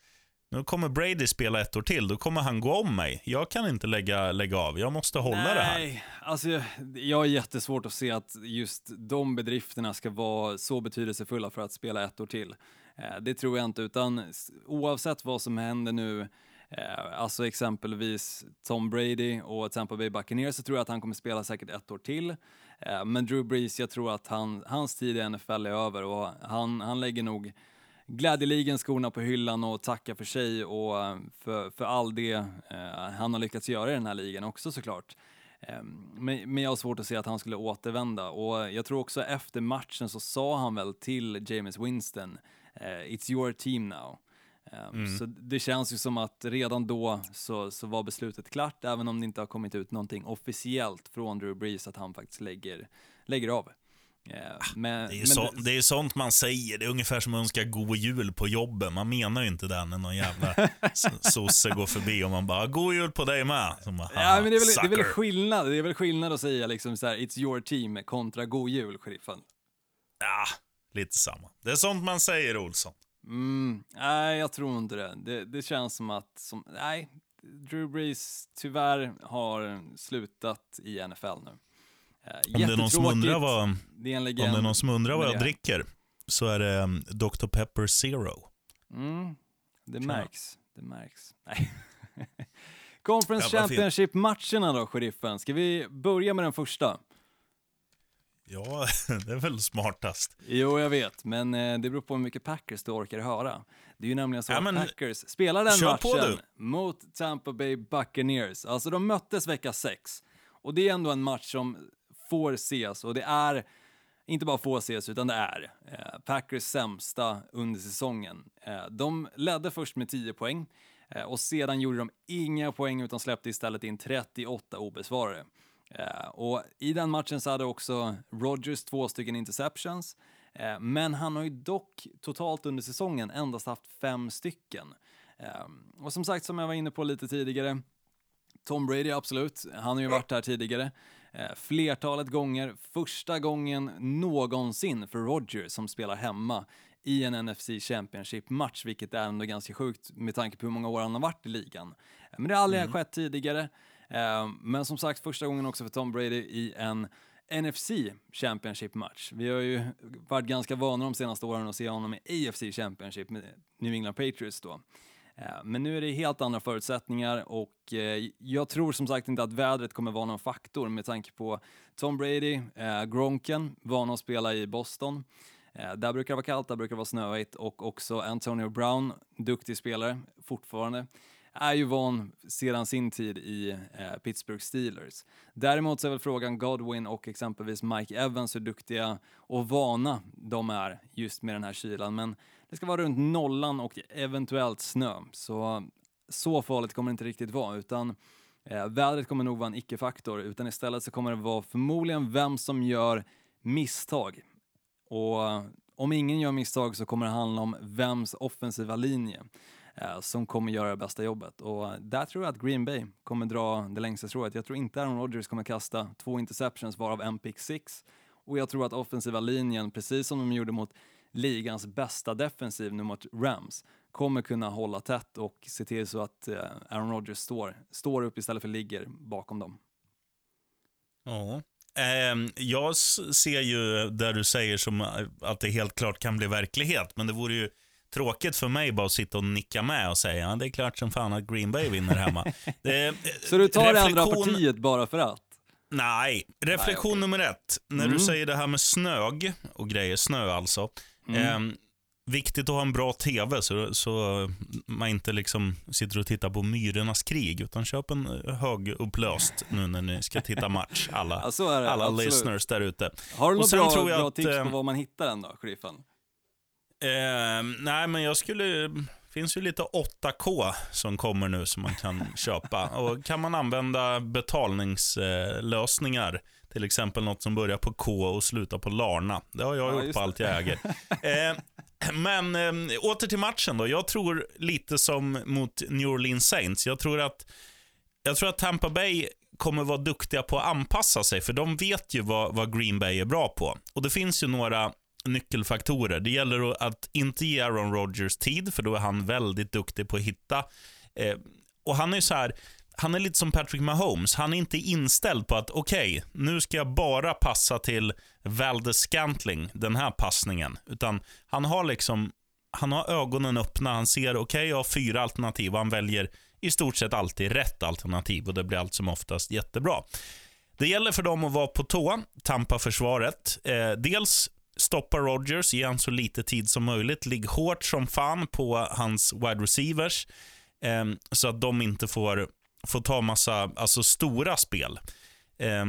nu kommer Brady spela ett år till, då kommer han gå om mig. Jag kan inte lägga, lägga av, jag måste hålla Nej, det här. Nej, alltså jag har jättesvårt att se att just de bedrifterna ska vara så betydelsefulla för att spela ett år till. Eh, det tror jag inte, utan oavsett vad som händer nu, eh, alltså exempelvis Tom Brady och Tampa Bay Buccaneers, så tror jag att han kommer spela säkert ett år till. Eh, men Drew Brees, jag tror att han, hans tid i NFL är över och han, han lägger nog glädjeligen skorna på hyllan och tacka för sig och för, för all det eh, han har lyckats göra i den här ligan också såklart. Eh, men, men jag har svårt att se att han skulle återvända och jag tror också efter matchen så sa han väl till James Winston, “It's your team now”. Eh, mm. Så det känns ju som att redan då så, så var beslutet klart, även om det inte har kommit ut någonting officiellt från Drew Brees att han faktiskt lägger, lägger av. Eh, Men, Det är, men så, det är sånt man säger. Det är ungefär som att önska god jul på jobben. Man menar ju inte det när någon jävla sosse går förbi och man bara “God jul på dig med”. Bara, Ja, men det är, väl, det är väl skillnad, det är väl skillnad att säga liksom så här, it's your team kontra god jul, sheriffen. Ja, lite samma. Det är sånt man säger, Olsson. Mm, nej, jag tror inte det. Det, det känns som att, som, nej, Drew Brees tyvärr har slutat i NFL nu. Om det är någon som jättetråkigt. undrar vad, det om det är någon som undrar vad jag dricker så är det um, Dr. Pepper Zero. Mm, det märks. Det märks. Nej. Conference. Championship-matcherna då, sheriffen. Ska vi börja med den första? Ja, det är väl smartast. Jo, jag vet, men eh, det beror på hur mycket Packers du orkar höra. Det är ju nämligen så Ja, att Packers spelar den matchen mot Tampa Bay Buccaneers. Alltså, de möttes vecka 6. Och det är ändå en match som får ses, och det är inte bara får ses, utan det är eh, Packers sämsta under säsongen. Eh, de ledde först med 10 poäng eh, och sedan gjorde de inga poäng utan släppte istället in 38 obesvarade. Eh, och I den matchen så hade också Rodgers två stycken interceptions, eh, men han har ju dock totalt under säsongen endast haft fem stycken. Eh, och som sagt, som jag var inne på lite tidigare, Tom Brady, absolut. Han har ju varit här tidigare. Flertalet gånger. Första gången någonsin för Rodgers som spelar hemma i en NFC Championship-match, vilket är ändå ganska sjukt med tanke på hur många år han har varit i ligan. Men det har aldrig skett tidigare. Eh, men som sagt, första gången också för Tom Brady i en NFC Championship-match. Vi har ju varit ganska vana de senaste åren att se honom i AFC Championship med New England Patriots då. Eh, men nu är det helt andra förutsättningar och eh, jag tror som sagt inte att vädret kommer vara någon faktor med tanke på Tom Brady, Gronken, van att spela i Boston. Där brukar det vara kallt, där brukar det vara snöigt och också Antonio Brown, duktig spelare fortfarande, är ju van sedan sin tid i eh, Pittsburgh Steelers. Däremot så är väl frågan Godwin och exempelvis Mike Evans hur duktiga och vana de är just med den här kylan. Men det ska vara runt nollan och eventuellt snö. Så, så farligt kommer det inte riktigt vara, utan eh, vädret kommer nog vara en icke-faktor, utan istället så kommer det vara förmodligen vem som gör misstag. Och om ingen gör misstag så kommer det handla om vems offensiva linje Eh, som kommer göra det bästa jobbet. Och där tror jag att Green Bay kommer dra det längsta strået. Jag tror inte Aaron Rodgers kommer kasta två interceptions varav en pick six. Och jag tror att offensiva linjen, precis som de gjorde mot ligans bästa defensiv nu mot Rams, kommer kunna hålla tätt och se till så att eh, Aaron Rodgers står, står upp istället för ligger bakom dem. Ja. Ehm, jag ser ju där du säger som eh, att det helt klart kan bli verklighet, men det vore ju tråkigt för mig bara att sitta och nicka med och säga ja, det är klart som fan att Green Bay vinner hemma. Det, Så du tar det andra reflektion- partiet bara för att? Nej, reflektion nummer ett. När Mm. du säger det här med snög och grejer, snö alltså. Mm. Ehm, viktigt att ha en bra tv så, så man inte liksom sitter och tittar på Myrornas krig, utan köp en eh, högupplöst nu när ni ska titta match, alla, Ja, det, alla absolut. listeners där ute. Har du sen bra, bra att, tips eh, på var man hittar den då, sheriffen? Ehm, nej, men jag skulle... finns ju lite 8K som kommer nu som man kan köpa. Och kan man använda betalningslösningar, till exempel något som börjar på K och slutar på Larna. Det har jag Ja, gjort på det. allt jag äger. Ehm, men eh, åter till matchen då. Jag tror lite som mot New Orleans Saints. Jag tror att, jag tror att Tampa Bay kommer vara duktiga på att anpassa sig, för de vet ju vad, vad Green Bay är bra på. Och det finns ju några nyckelfaktorer. Det gäller att- inte ge Aaron Rodgers tid, för då är han väldigt duktig på att hitta. Eh, och han är så här, han är lite som Patrick Mahomes. Han är inte inställd på att okej, nu ska jag bara passa till Valdes Scantling, den här passningen. Utan han har liksom, han har ögonen öppna. Han ser, okej, jag har fyra alternativ och han väljer i stort sett alltid rätt alternativ och det blir allt som oftast jättebra. Det gäller för dem att vara på tå, Tampa-försvaret. Eh, dels stoppa Rogers, ge han så lite tid som möjligt. Ligg hårt som fan på hans wide receivers eh, så att de inte får, får ta massa alltså stora spel. Eh,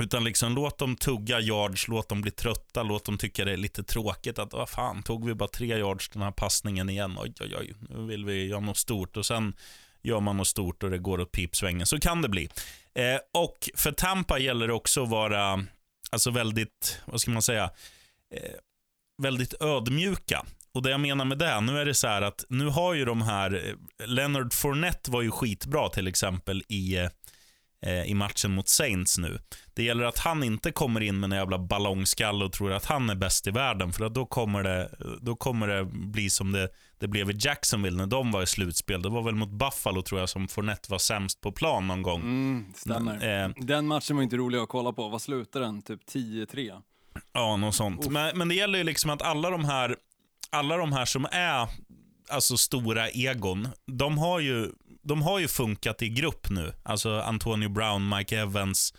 utan liksom låt dem tugga yards, låt dem bli trötta, låt dem tycka det är lite tråkigt att vad fan, tog vi bara tre yards den här passningen igen? Oj, oj, oj, nu vill vi göra något stort och sen gör man något stort och det går åt pipsvängen. Så kan det bli. Eh, och för Tampa gäller det också att vara alltså väldigt, vad ska man säga, eh, väldigt ödmjuka. Och det jag menar med det, nu är det så här att nu har ju de här, eh, Leonard Fournette var ju skitbra till exempel i, eh, i matchen mot Saints nu. Det gäller att han inte kommer in med en jävla ballongskall och tror att han är bäst i världen, för att då kommer det, då kommer det bli som det, det blev i Jacksonville när de var i slutspel. Det var väl mot Buffalo tror jag som Fournette var sämst på plan någon gång. Mm, stämmer. Eh, Den matchen var inte rolig att kolla på. Vad slutade den? Typ 10-3? Ja, något sånt. Men, men det gäller ju liksom att alla de här, alla de här som är alltså stora egon, de har ju, de har ju funkat i grupp nu. Alltså Antonio Brown, Mike Evans,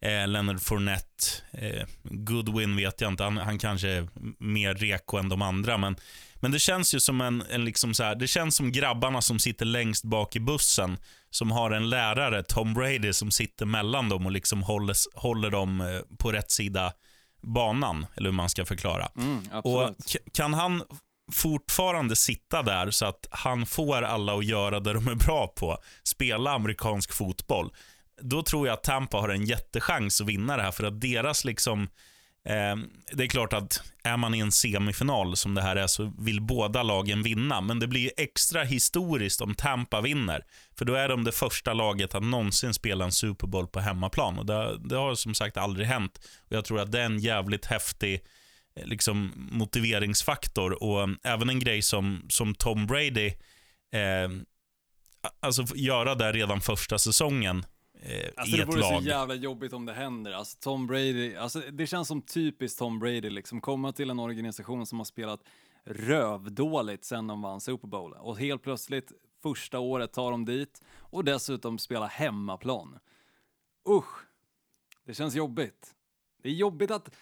eh, Leonard Fournette, eh, Goodwin vet jag inte, han, han kanske är mer reko än de andra. Men, men det känns ju som en, en liksom så här, det känns som grabbarna som sitter längst bak i bussen, som har en lärare, Tom Brady, som sitter mellan dem och liksom håller, håller dem eh, på rätt sida banan, eller hur man ska förklara. Mm, Och kan han fortfarande sitta där så att han får alla att göra det de är bra på, spela amerikansk fotboll, då tror jag att Tampa har en jättechans att vinna det här. För att deras liksom, Ehm, det är klart att är man i en semifinal som det här är så vill båda lagen vinna. Men det blir ju extra historiskt om Tampa vinner. För då är de det första laget att någonsin spela en Super Bowl på hemmaplan. Och det, det har som sagt aldrig hänt. Och Jag tror att det är en jävligt häftig eh, liksom, motiveringsfaktor. Och ehm, även en grej som, som Tom Brady, eh, alltså göra det redan första säsongen eh, Alltså i det ett vore lag. så jävla jobbigt om det händer. Alltså Tom Brady, alltså det känns som typiskt Tom Brady liksom, komma till en organisation som har spelat rövdåligt sen de vann Super Bowl. Och helt plötsligt, första året tar de dit och dessutom spela hemmaplan. Usch, det känns jobbigt. Det är jobbigt att...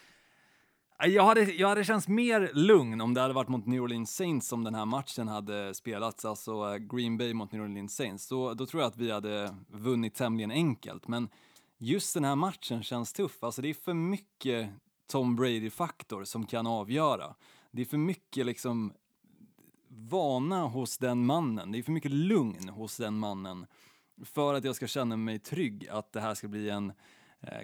Äh, jag hade, jag hade känts mer lugn om det hade varit mot New Orleans Saints som den här matchen hade spelats, alltså äh, Green Bay mot New Orleans Saints. Då, då tror jag att vi hade vunnit tämligen enkelt, men just den här matchen känns tuff. Alltså det är för mycket Tom Brady-faktor som kan avgöra. Det är för mycket liksom vana hos den mannen, det är för mycket lugn hos den mannen för att jag ska känna mig trygg att det här ska bli en eh,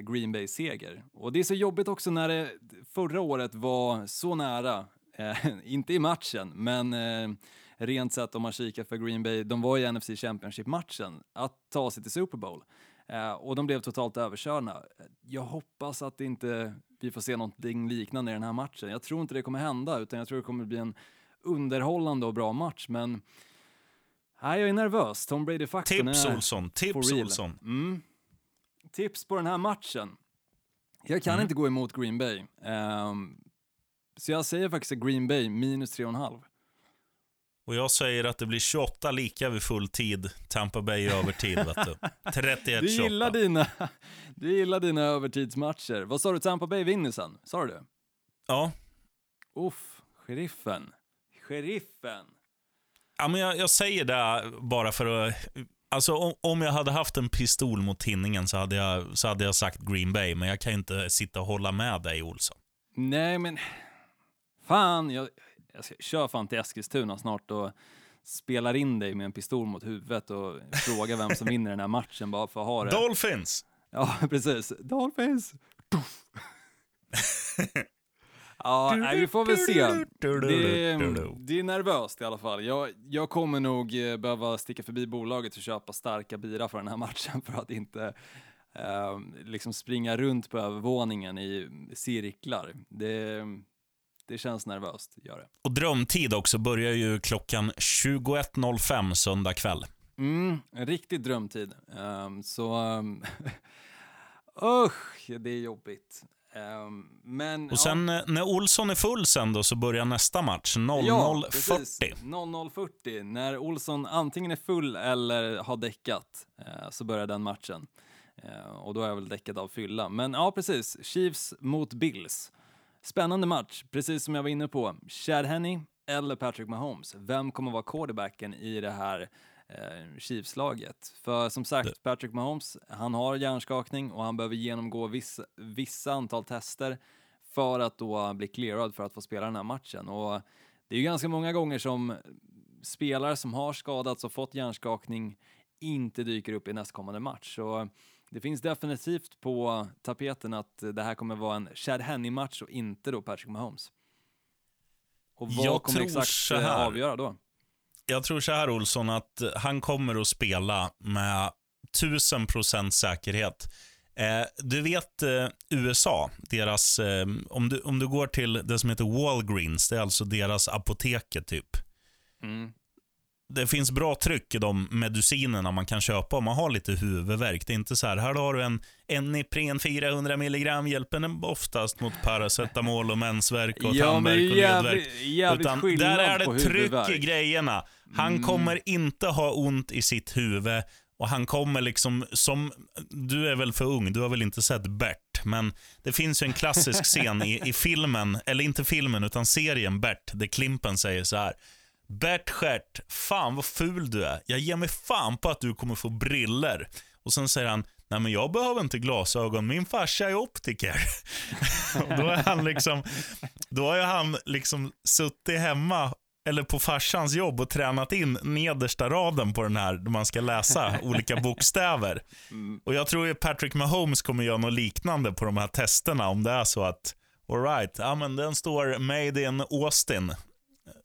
Green Bay-seger. Och det är så jobbigt också när det förra året var så nära, eh, inte i matchen, men eh, rent sett om man kikar för Green Bay, de var i NFC Championship-matchen, att ta sig till Super Bowl. Eh, och de blev totalt överkörda. Jag hoppas att inte vi får se någonting liknande i den här matchen. Jag tror inte det kommer hända, utan jag tror det kommer bli en underhållande och bra match, men Nej, jag är nervös. Tom Brady-faktorn Tips är Olsson, for tips. Olsson. Mm. Tips på den här matchen. Jag kan Mm. inte gå emot Green Bay. Ehm, så jag säger faktiskt Green Bay minus 3,5. Och jag säger att det blir 28 lika vid full tid. Tampa Bay övertid, vet du. 31-28. Du gillar, dina, du gillar dina övertidsmatcher. Vad sa du, Tampa Bay vinner sen? Sa du? Ja. Uff, sheriffen. Sheriffen. ja men jag, jag säger det bara för att... Alltså om, om jag hade haft en pistol mot tinningen så hade, jag, så hade jag sagt Green Bay, men jag kan inte sitta och hålla med dig, Olsson. Nej, men fan, jag, jag ska, kör fan till Eskilstuna snart och spelar in dig med en pistol mot huvudet och frågar vem som vinner den här matchen bara för att ha det. Dolphins! Ja, precis. Dolphins! Ja, nej, vi får väl se. Det, det är nervöst i alla fall. Jag, jag kommer nog eh, behöva sticka förbi bolaget och köpa starka bira för den här matchen för att inte eh, liksom springa runt på övervåningen i cirklar. Det, det känns nervöst, gör det. Och drömtid också börjar ju klockan 21.05 söndag kväll. Mm, en riktig drömtid. Ehm, så... Um, usch, det är jobbigt. Ehm, men... Och sen eh, när Olsson är full sen då så börjar nästa match 00.40. 00.40. När Olsson antingen är full eller har däckat eh, så börjar den matchen. Eh, och då är jag väl däckad av fylla. Men ja, precis. Chiefs mot Bills. Spännande match, precis som jag var inne på. Chad Henney eller Patrick Mahomes. Vem kommer vara quarterbacken i det här eh, Chiefs-laget? För som sagt, Patrick Mahomes, han har hjärnskakning och han behöver genomgå vissa, vissa antal tester för att då bli clearad för att få spela den här matchen. Och det är ju ganska många gånger som spelare som har skadats och fått hjärnskakning inte dyker upp i nästkommande match. Så det finns definitivt på tapeten att det här kommer vara en Chad Henne-match och inte då Patrick Mahomes. Och vad Jag kommer exakt eh, här. avgöra då? Jag tror så här Olsson, att eh, han kommer att spela med 1000% säkerhet. Eh, du vet eh, USA, deras, eh, om, du, om du går till det som heter Walgreens, det är alltså deras apoteket typ. Mm. Det finns bra tryck i de medicinerna man kan köpa om man har lite huvudvärk. Det är inte så här, här har du en, en Ipren 400 milligram, hjälper den oftast mot paracetamol och mensvärk och Ja, tandvärk och ledvärk. jävligt, Utan där är det tryck i grejerna. Han Mm. kommer inte ha ont i sitt huvud och han kommer liksom som, du är väl för ung, du har väl inte sett Bert, men det finns ju en klassisk scen i, i filmen, eller inte filmen utan serien Bert, där Klimpen säger så här. Bert Stjärt, fan vad ful du är. Jag ger mig fan på att du kommer få briller. Och sen säger han, nej men jag behöver inte glasögon, min farsa är optiker. och då är han liksom, då har ju han liksom suttit hemma eller på farsans jobb och tränat in nedersta raden på den här, där man ska läsa olika bokstäver. Och jag tror ju Patrick Mahomes kommer göra något liknande på de här testerna om det är så att, alright, ja men den står Made in Austin.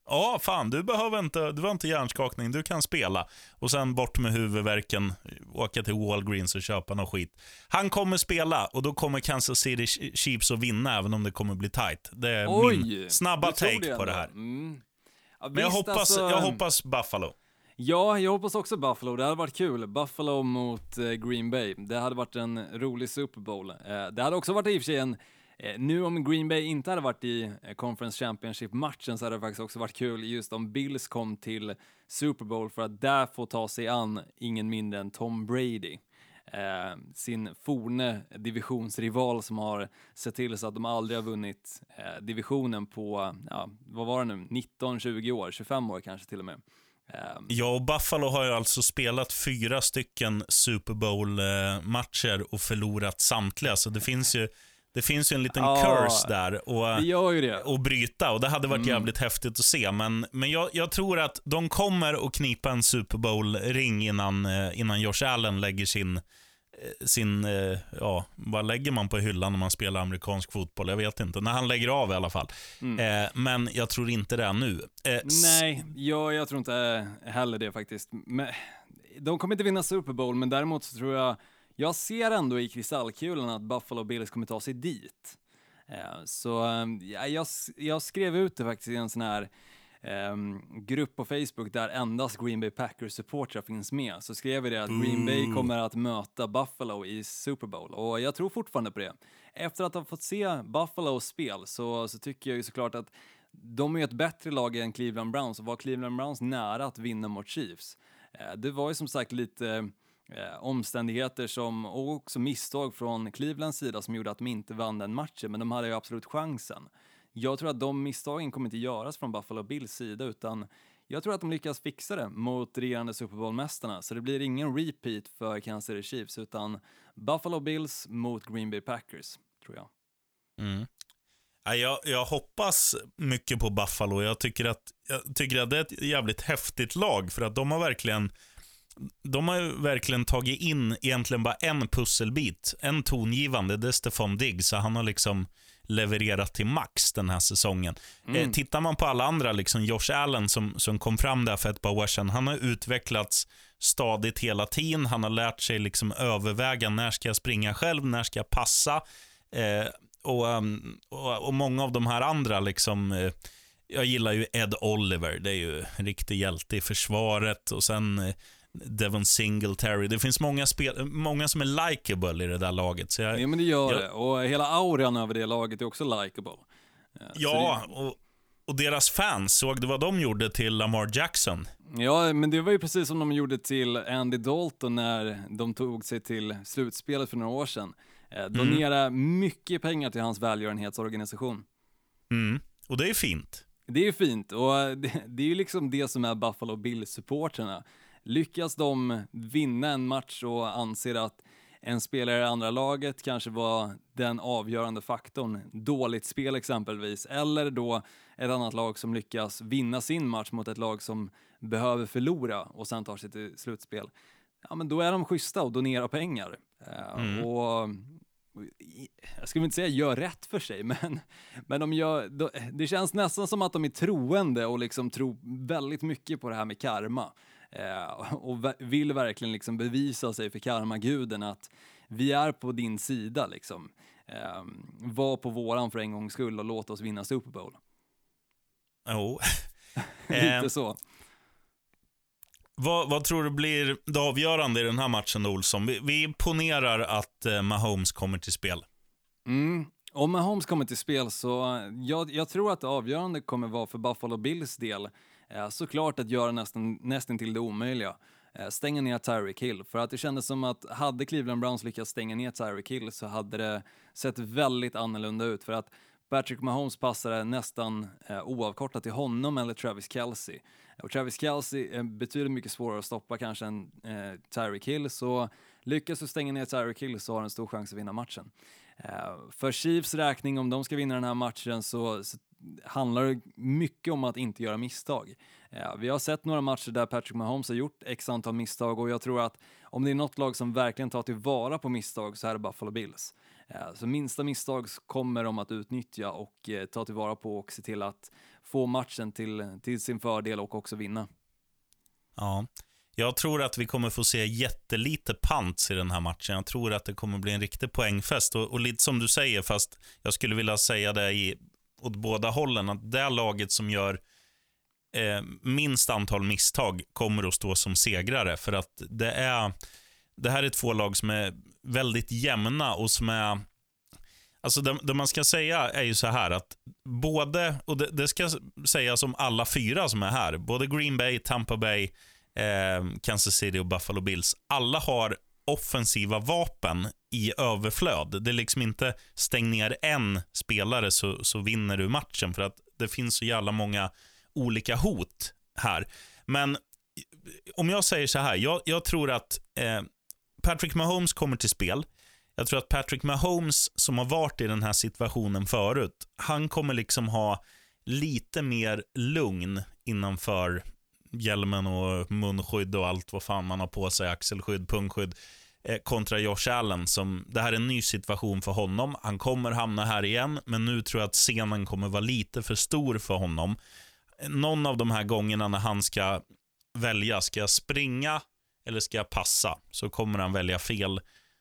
Ja, fan, du behöver inte, du har inte hjärnskakning, du kan spela. Och sen bort med huvudvärken, åka till Walgreens och köpa någon skit. Han kommer spela och då kommer Kansas City Chiefs att vinna även om det kommer bli tight. Det är Oj! min snabba take på ändå? det här. Mm. Ja, Men jag hoppas, alltså, jag hoppas Buffalo. Ja, jag hoppas också Buffalo. Det hade varit kul. Buffalo mot eh, Green Bay. Det hade varit en rolig Super Bowl. Eh, det hade också varit i och för sig en Eh, nu om Green Bay inte hade varit i eh, Conference Championship-matchen så hade det faktiskt också varit kul just om Bills kom till Super Bowl för att där få ta sig an ingen mindre än Tom Brady. Eh, sin forne divisionsrival som har sett till så att de aldrig har vunnit eh, divisionen på, ja, vad var det nu, 19-20 år, 25 år kanske till och med. Eh, Ja, och Buffalo har ju alltså spelat fyra stycken Super Bowl-matcher eh, och förlorat samtliga. Så det finns ju, det finns ju en liten Ja, curse där. Och, det och bryta och det hade varit jävligt häftigt att se. Men, men jag, jag tror att de kommer att knipa en Super Bowl-ring innan, eh, innan Josh Allen lägger sin, eh, sin eh, ja, vad lägger man på hyllan när man spelar amerikansk fotboll? Jag vet inte. När han lägger av i alla fall. Eh, men jag tror inte det nu. Eh, Nej, jag, jag tror inte heller det faktiskt. Men, de kommer inte vinna Super Bowl, men däremot så tror jag, jag ser ändå i kristallkulan att Buffalo Bills kommer ta sig dit. Eh, Så eh, ja, jag, jag skrev ut det faktiskt i en sån här ehm, grupp på Facebook där endast Green Bay Packers-supportrar finns med. Så skrev vi det att Green Bay kommer att möta Buffalo i Super Bowl och jag tror fortfarande på det. Efter att ha fått se Buffalos spel så, så tycker jag ju såklart att de är ett bättre lag än Cleveland Browns och var Cleveland Browns nära att vinna mot Chiefs. Eh, Det var ju som sagt lite eh, omständigheter som, och också misstag från Clevelands sida som gjorde att de inte vann den matchen, men de hade ju absolut chansen. Jag tror att de misstagen kommer inte göras från Buffalo Bills sida, utan jag tror att de lyckas fixa det mot regerande Super Bowl-mästarna, så det blir ingen repeat för Kansas City Chiefs, utan Buffalo Bills mot Green Bay Packers, tror jag. Mm. Jag, jag hoppas mycket på Buffalo. Jag tycker, att, jag tycker att det är ett jävligt häftigt lag för att de har verkligen de har ju verkligen tagit in egentligen bara en pusselbit, en tongivande, det är Stefan Diggs. Så han har liksom levererat till max den här säsongen. Eh, tittar man på alla andra, liksom Josh Allen som, som kom fram där för ett par år sedan, han har utvecklats stadigt hela tiden. Han har lärt sig liksom överväga när ska jag springa själv, när ska jag passa. Eh, och, um, och, och många av de här andra, liksom, eh, jag gillar ju Ed Oliver, det är ju en riktig hjälte i försvaret. Och sen eh, Devon Singletary. Det finns många, spel, många som är likable i det där laget. Så jag, Ja men det gör jag- det, och hela auran över det laget är också likable. Ja, och, och deras fans, såg du vad de gjorde till Lamar Jackson? det, ja, men det var ju precis som de gjorde till Andy Dalton när de tog sig till slutspelet för några år sedan. Eh, donera mycket pengar till hans välgörenhetsorganisation. Mm. Och det är fint. Det är fint och det, det är ju liksom det som är Buffalo Bills-supporterna. Lyckas de vinna en match och anser att en spelare i andra laget kanske var den avgörande faktorn, dåligt spel exempelvis, eller då ett annat lag som lyckas vinna sin match mot ett lag som behöver förlora och sen tar sig till slutspel. ja, men då är de schyssta och donerar pengar. Eh, och, och jag skulle inte säga gör rätt för sig, men, men de gör, det känns nästan som att de är troende och liksom tror väldigt mycket på det här med karma. Eh, och vill verkligen liksom bevisa sig för karmaguden att vi är på din sida. Liksom. Eh, var på våran för en gångs skull och låt oss vinna Super Bowl. Jo. Eh, Lite så. vad, vad tror du blir det avgörande i den här matchen, Olsson? Vi, vi ponerar att eh, Mahomes kommer till spel. Mm. Om Mahomes kommer till spel så jag, jag tror att det avgörande kommer vara för Buffalo Bills del Eh, såklart att göra nästan, nästan till det omöjliga. Eh, stänga ner Tyreek Hill. För att det kändes som att hade Cleveland Browns lyckats stänga ner Tyreek Hill så hade det sett väldigt annorlunda ut. För att Patrick Mahomes passade nästan eh, oavkortat till honom eller Travis Kelce. Och Travis Kelce eh, är betydligt mycket svårare att stoppa kanske än eh, Tyreek Hill, så lyckas du stänga ner Tyreek Hill så har du en stor chans att vinna matchen. Eh, för Chiefs räkning, om de ska vinna den här matchen så, så handlar det mycket om att inte göra misstag. Eh, vi har sett några matcher där Patrick Mahomes har gjort x antal misstag och jag tror att om det är något lag som verkligen tar tillvara på misstag så är det Buffalo Bills. Eh, så minsta misstag kommer de att utnyttja och ta tillvara på och se till att få matchen till, till sin fördel och också vinna. Ja. Jag tror att vi kommer få se jättelite pants i den här matchen. Jag tror att det kommer bli en riktig poängfest. Och, och lite som du säger, fast jag skulle vilja säga det i, åt båda hållen, att det laget som gör eh, minst antal misstag kommer att stå som segrare. För att det är det här är två lag som är väldigt jämna och som är Alltså det, det man ska säga är ju så här att både, och det, det ska sägas om alla fyra som är här, både Green Bay, Tampa Bay, Eh, Kansas City och Buffalo Bills, alla har offensiva vapen i överflöd. Det är liksom inte stäng ner en spelare så, så vinner du matchen, för att det finns så jävla många olika hot här. Men om jag säger så här, jag, jag tror att eh, Patrick Mahomes kommer till spel. Jag tror att Patrick Mahomes, som har varit i den här situationen förut, han kommer liksom ha lite mer lugn innanför hjälmen och munskydd och allt vad fan man har på sig, axelskydd, pungskydd, eh, kontra Josh Allen. Som, det här är en ny situation för honom. Han kommer hamna här igen, men nu tror jag att scenen kommer vara lite för stor för honom. Någon av de här gångerna när han ska välja, ska jag springa eller ska jag passa? Så kommer han välja fel.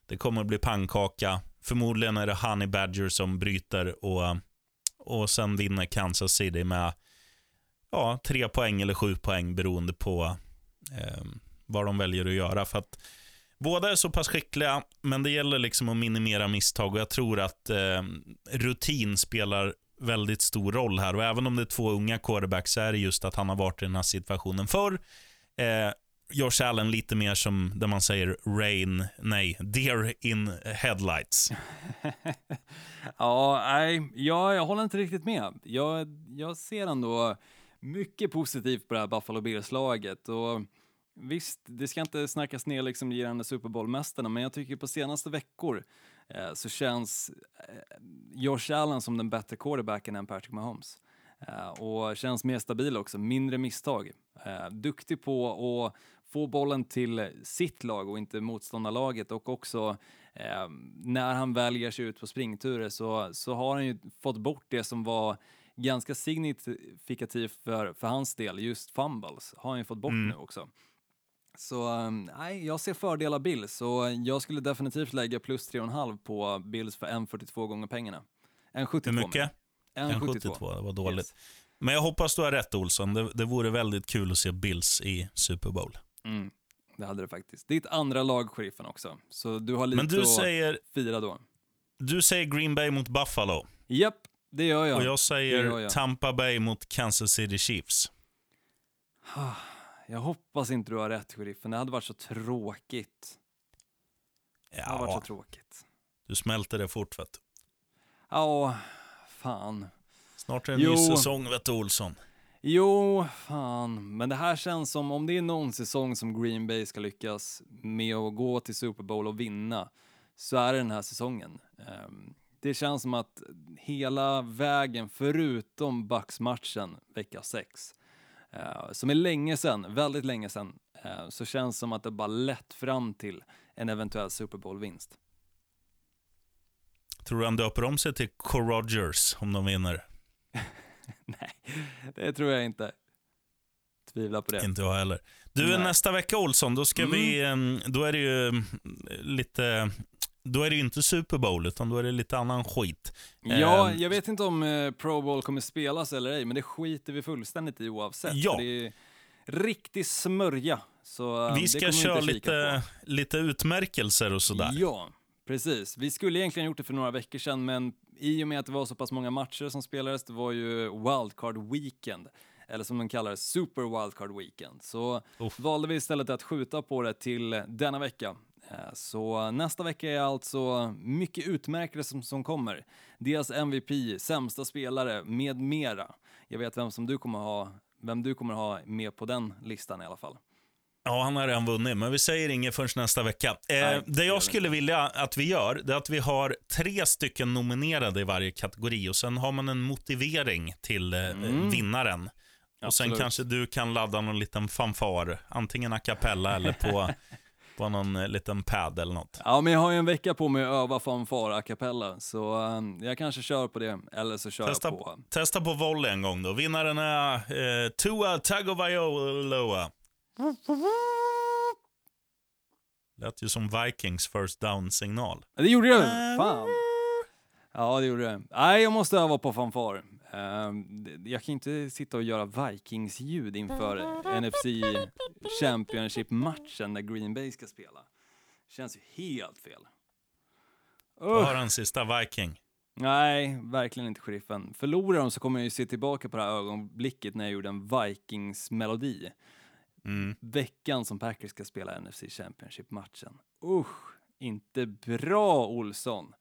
Det kommer bli pannkaka. Förmodligen är det Honey Badger som bryter och, och sen vinner Kansas City med ja, tre poäng eller sju poäng beroende på eh, vad de väljer att göra. För att båda är så pass skickliga, men det gäller liksom att minimera misstag och jag tror att eh, rutin spelar väldigt stor roll här. Och även om det är två unga quarterbacks så är det just att han har varit i den här situationen förr. Eh, Josh Allen lite mer som där man säger rain, nej, deer in headlights. Ja, nej, jag, jag håller inte riktigt med. Jag, jag ser ändå mycket positivt på det här Buffalo Bills-laget. Och visst, det ska inte snackas ner liksom gällande Super Bowl-mästarna, men jag tycker på senaste veckor eh, så känns eh, Josh Allen som den bättre quarterbacken än Patrick Mahomes. Eh, och känns mer stabil också, mindre misstag. Eh, duktig på att få bollen till sitt lag och inte motståndarlaget och också eh, när han väl ger sig ut på springturer så, så har han ju fått bort det som var ganska signifikativt för, för hans del, just fumbles, har han ju fått bort Mm. nu också. Så um, nej, jag ser fördelar Bills så jag skulle definitivt lägga plus 3,5 på Bills för 1,42 gånger pengarna. 1,72 Hur mycket? menar jag. 1,72. 1,72. Det var dåligt. Yes. Men jag hoppas du har rätt Olsson. Det, det vore väldigt kul att se Bills i Super Bowl. Mm, det hade det faktiskt. Ditt andra lag, sheriffen också. Så du har lite Men du att säger, fira då. du säger Green Bay mot Buffalo. Japp, det gör jag. Och jag säger gör jag. Tampa Bay mot Kansas City Chiefs. Jag hoppas inte du har rätt, sheriffen. Det hade varit så tråkigt. Det hade varit Ja, så tråkigt. du smälter det fort vet du. Ja, fan. Snart är det en Jo. ny säsong vet du Olsson. Jo, fan. Men det här känns som, om det är någon säsong som Green Bay ska lyckas med att gå till Super Bowl och vinna, så är det den här säsongen. Ehm, det känns som att hela vägen, förutom Bucks-matchen vecka 6, eh, som är länge sedan, väldigt länge sedan, eh, så känns det som att det bara lett fram till en eventuell Super Bowl-vinst. Tror du han döper om sig till Co Rogers om de vinner? Nej, det tror jag inte. Tvivlar på det. Inte jag heller. Du, Nej. nästa vecka Olsson, då ska Mm. vi, em, då är det ju mm, lite, då är det ju inte Super Bowl, utan då är det lite annan skit. Ja, Ehm, jag vet inte om eh, Pro Bowl kommer spelas eller ej, men det skiter vi fullständigt i oavsett. Ja. Det är riktig smörja. Så, eh, Vi ska köra lite, lite utmärkelser och sådär. Ja, precis. Vi skulle egentligen gjort det för några veckor sedan, men i och med att det var så pass många matcher som spelades, det var ju wildcard weekend, eller som de kallar det, super wildcard weekend, så Uff. valde vi istället att skjuta på det till denna vecka. Eh, Så nästa vecka är alltså mycket utmärkelser som, som kommer. Deras MVP, sämsta spelare med mera. Jag vet vem som du kommer ha, vem du kommer ha med på den listan i alla fall. Ja, han har redan vunnit, men vi säger inget förrän nästa vecka. Eh, Nej, det jag skulle vilja att vi gör, det är att vi har tre stycken nominerade i varje kategori och sen har man en motivering till eh, vinnaren. Och sen Absolut. kanske du kan ladda någon liten fanfar, antingen a cappella eller på, på någon eh, liten pad eller något. Ja, men jag har ju en vecka på mig att öva fanfar a cappella, så eh, jag kanske kör på det, eller så kör Testa, jag på... testa på volley en gång då. Vinnaren är eh, Tua Tagovailoa. Lät ju som Vikings first down-signal. Det gjorde jag! Fan! Ja, det gjorde det. Nej, jag måste öva på fanfar. Ehm, jag kan inte sitta och göra Vikings-ljud inför NFC Championship-matchen där Green Bay ska spela. Känns ju helt fel. Usch. har en sista Viking? Nej, verkligen inte sheriffen. Förlorar de så kommer jag ju se tillbaka på det här ögonblicket när jag gjorde en Vikings-melodi. Mm. Veckan som Packers ska spela NFC Championship-matchen. Usch, inte bra Olsson.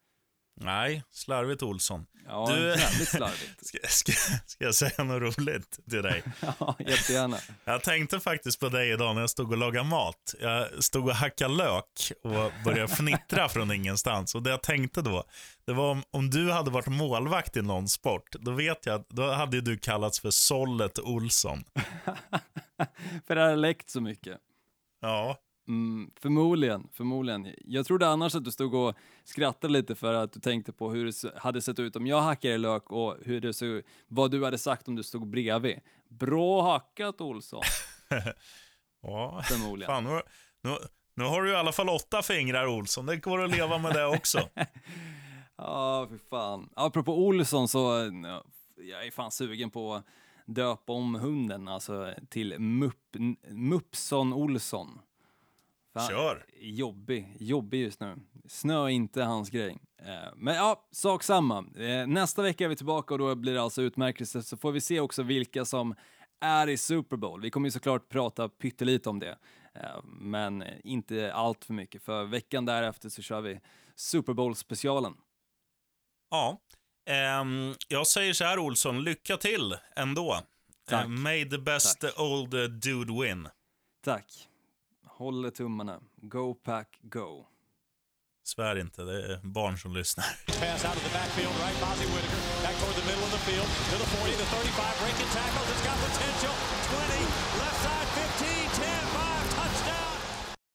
Nej, slarvigt Olsson. Ja, Du- jävligt slarvigt. Ska, ska, ska jag säga något roligt till dig? ja, jättegärna. Jag tänkte faktiskt på dig idag när jag stod och lagade mat. Jag stod och hackade lök och började fnittra från ingenstans. Och det jag tänkte då, det var om, om du hade varit målvakt i någon sport, då vet jag då hade du kallats för Sollet Olsson. För det har läckt så mycket. Ja, Mm, förmodligen, förmodligen. Jag trodde annars att du stod och skrattade lite för att du tänkte på hur det hade sett ut om jag hackade lök och hur det såg, vad du hade sagt om du stod bredvid. Bra hackat Olsson, ja. förmodligen. Fan, nu, nu, nu har du i alla fall åtta fingrar Olsson, det går att leva med det också. Ja, för fan. Apropå Olsson så, ja, jag är fan sugen på att döpa om hunden alltså till Mupp, Muppson Olsson. Fan, Kör. Jobbig, jobbig just nu. Snö är inte hans grej. Eh, Men ja, sak samma. Eh, Nästa vecka är vi tillbaka och då blir det alltså utmärkelse så får vi se också vilka som är i Super Bowl. Vi kommer ju såklart prata pyttelite om det, eh, men inte allt för mycket för veckan därefter så kör vi Super Bowl-specialen. Ja, ehm, jag säger så här Olsson, lycka till ändå. Tack. Eh, may the best Tack. old dude win. Tack håller tummarna. Go Pack Go! Svär inte, det är barn som lyssnar. Pass out of the backfield, right, Bozzy Whitaker. Back toward the middle of the field, to the 40, the 35, breaking tackles, it's got potential. 20, left side, 15.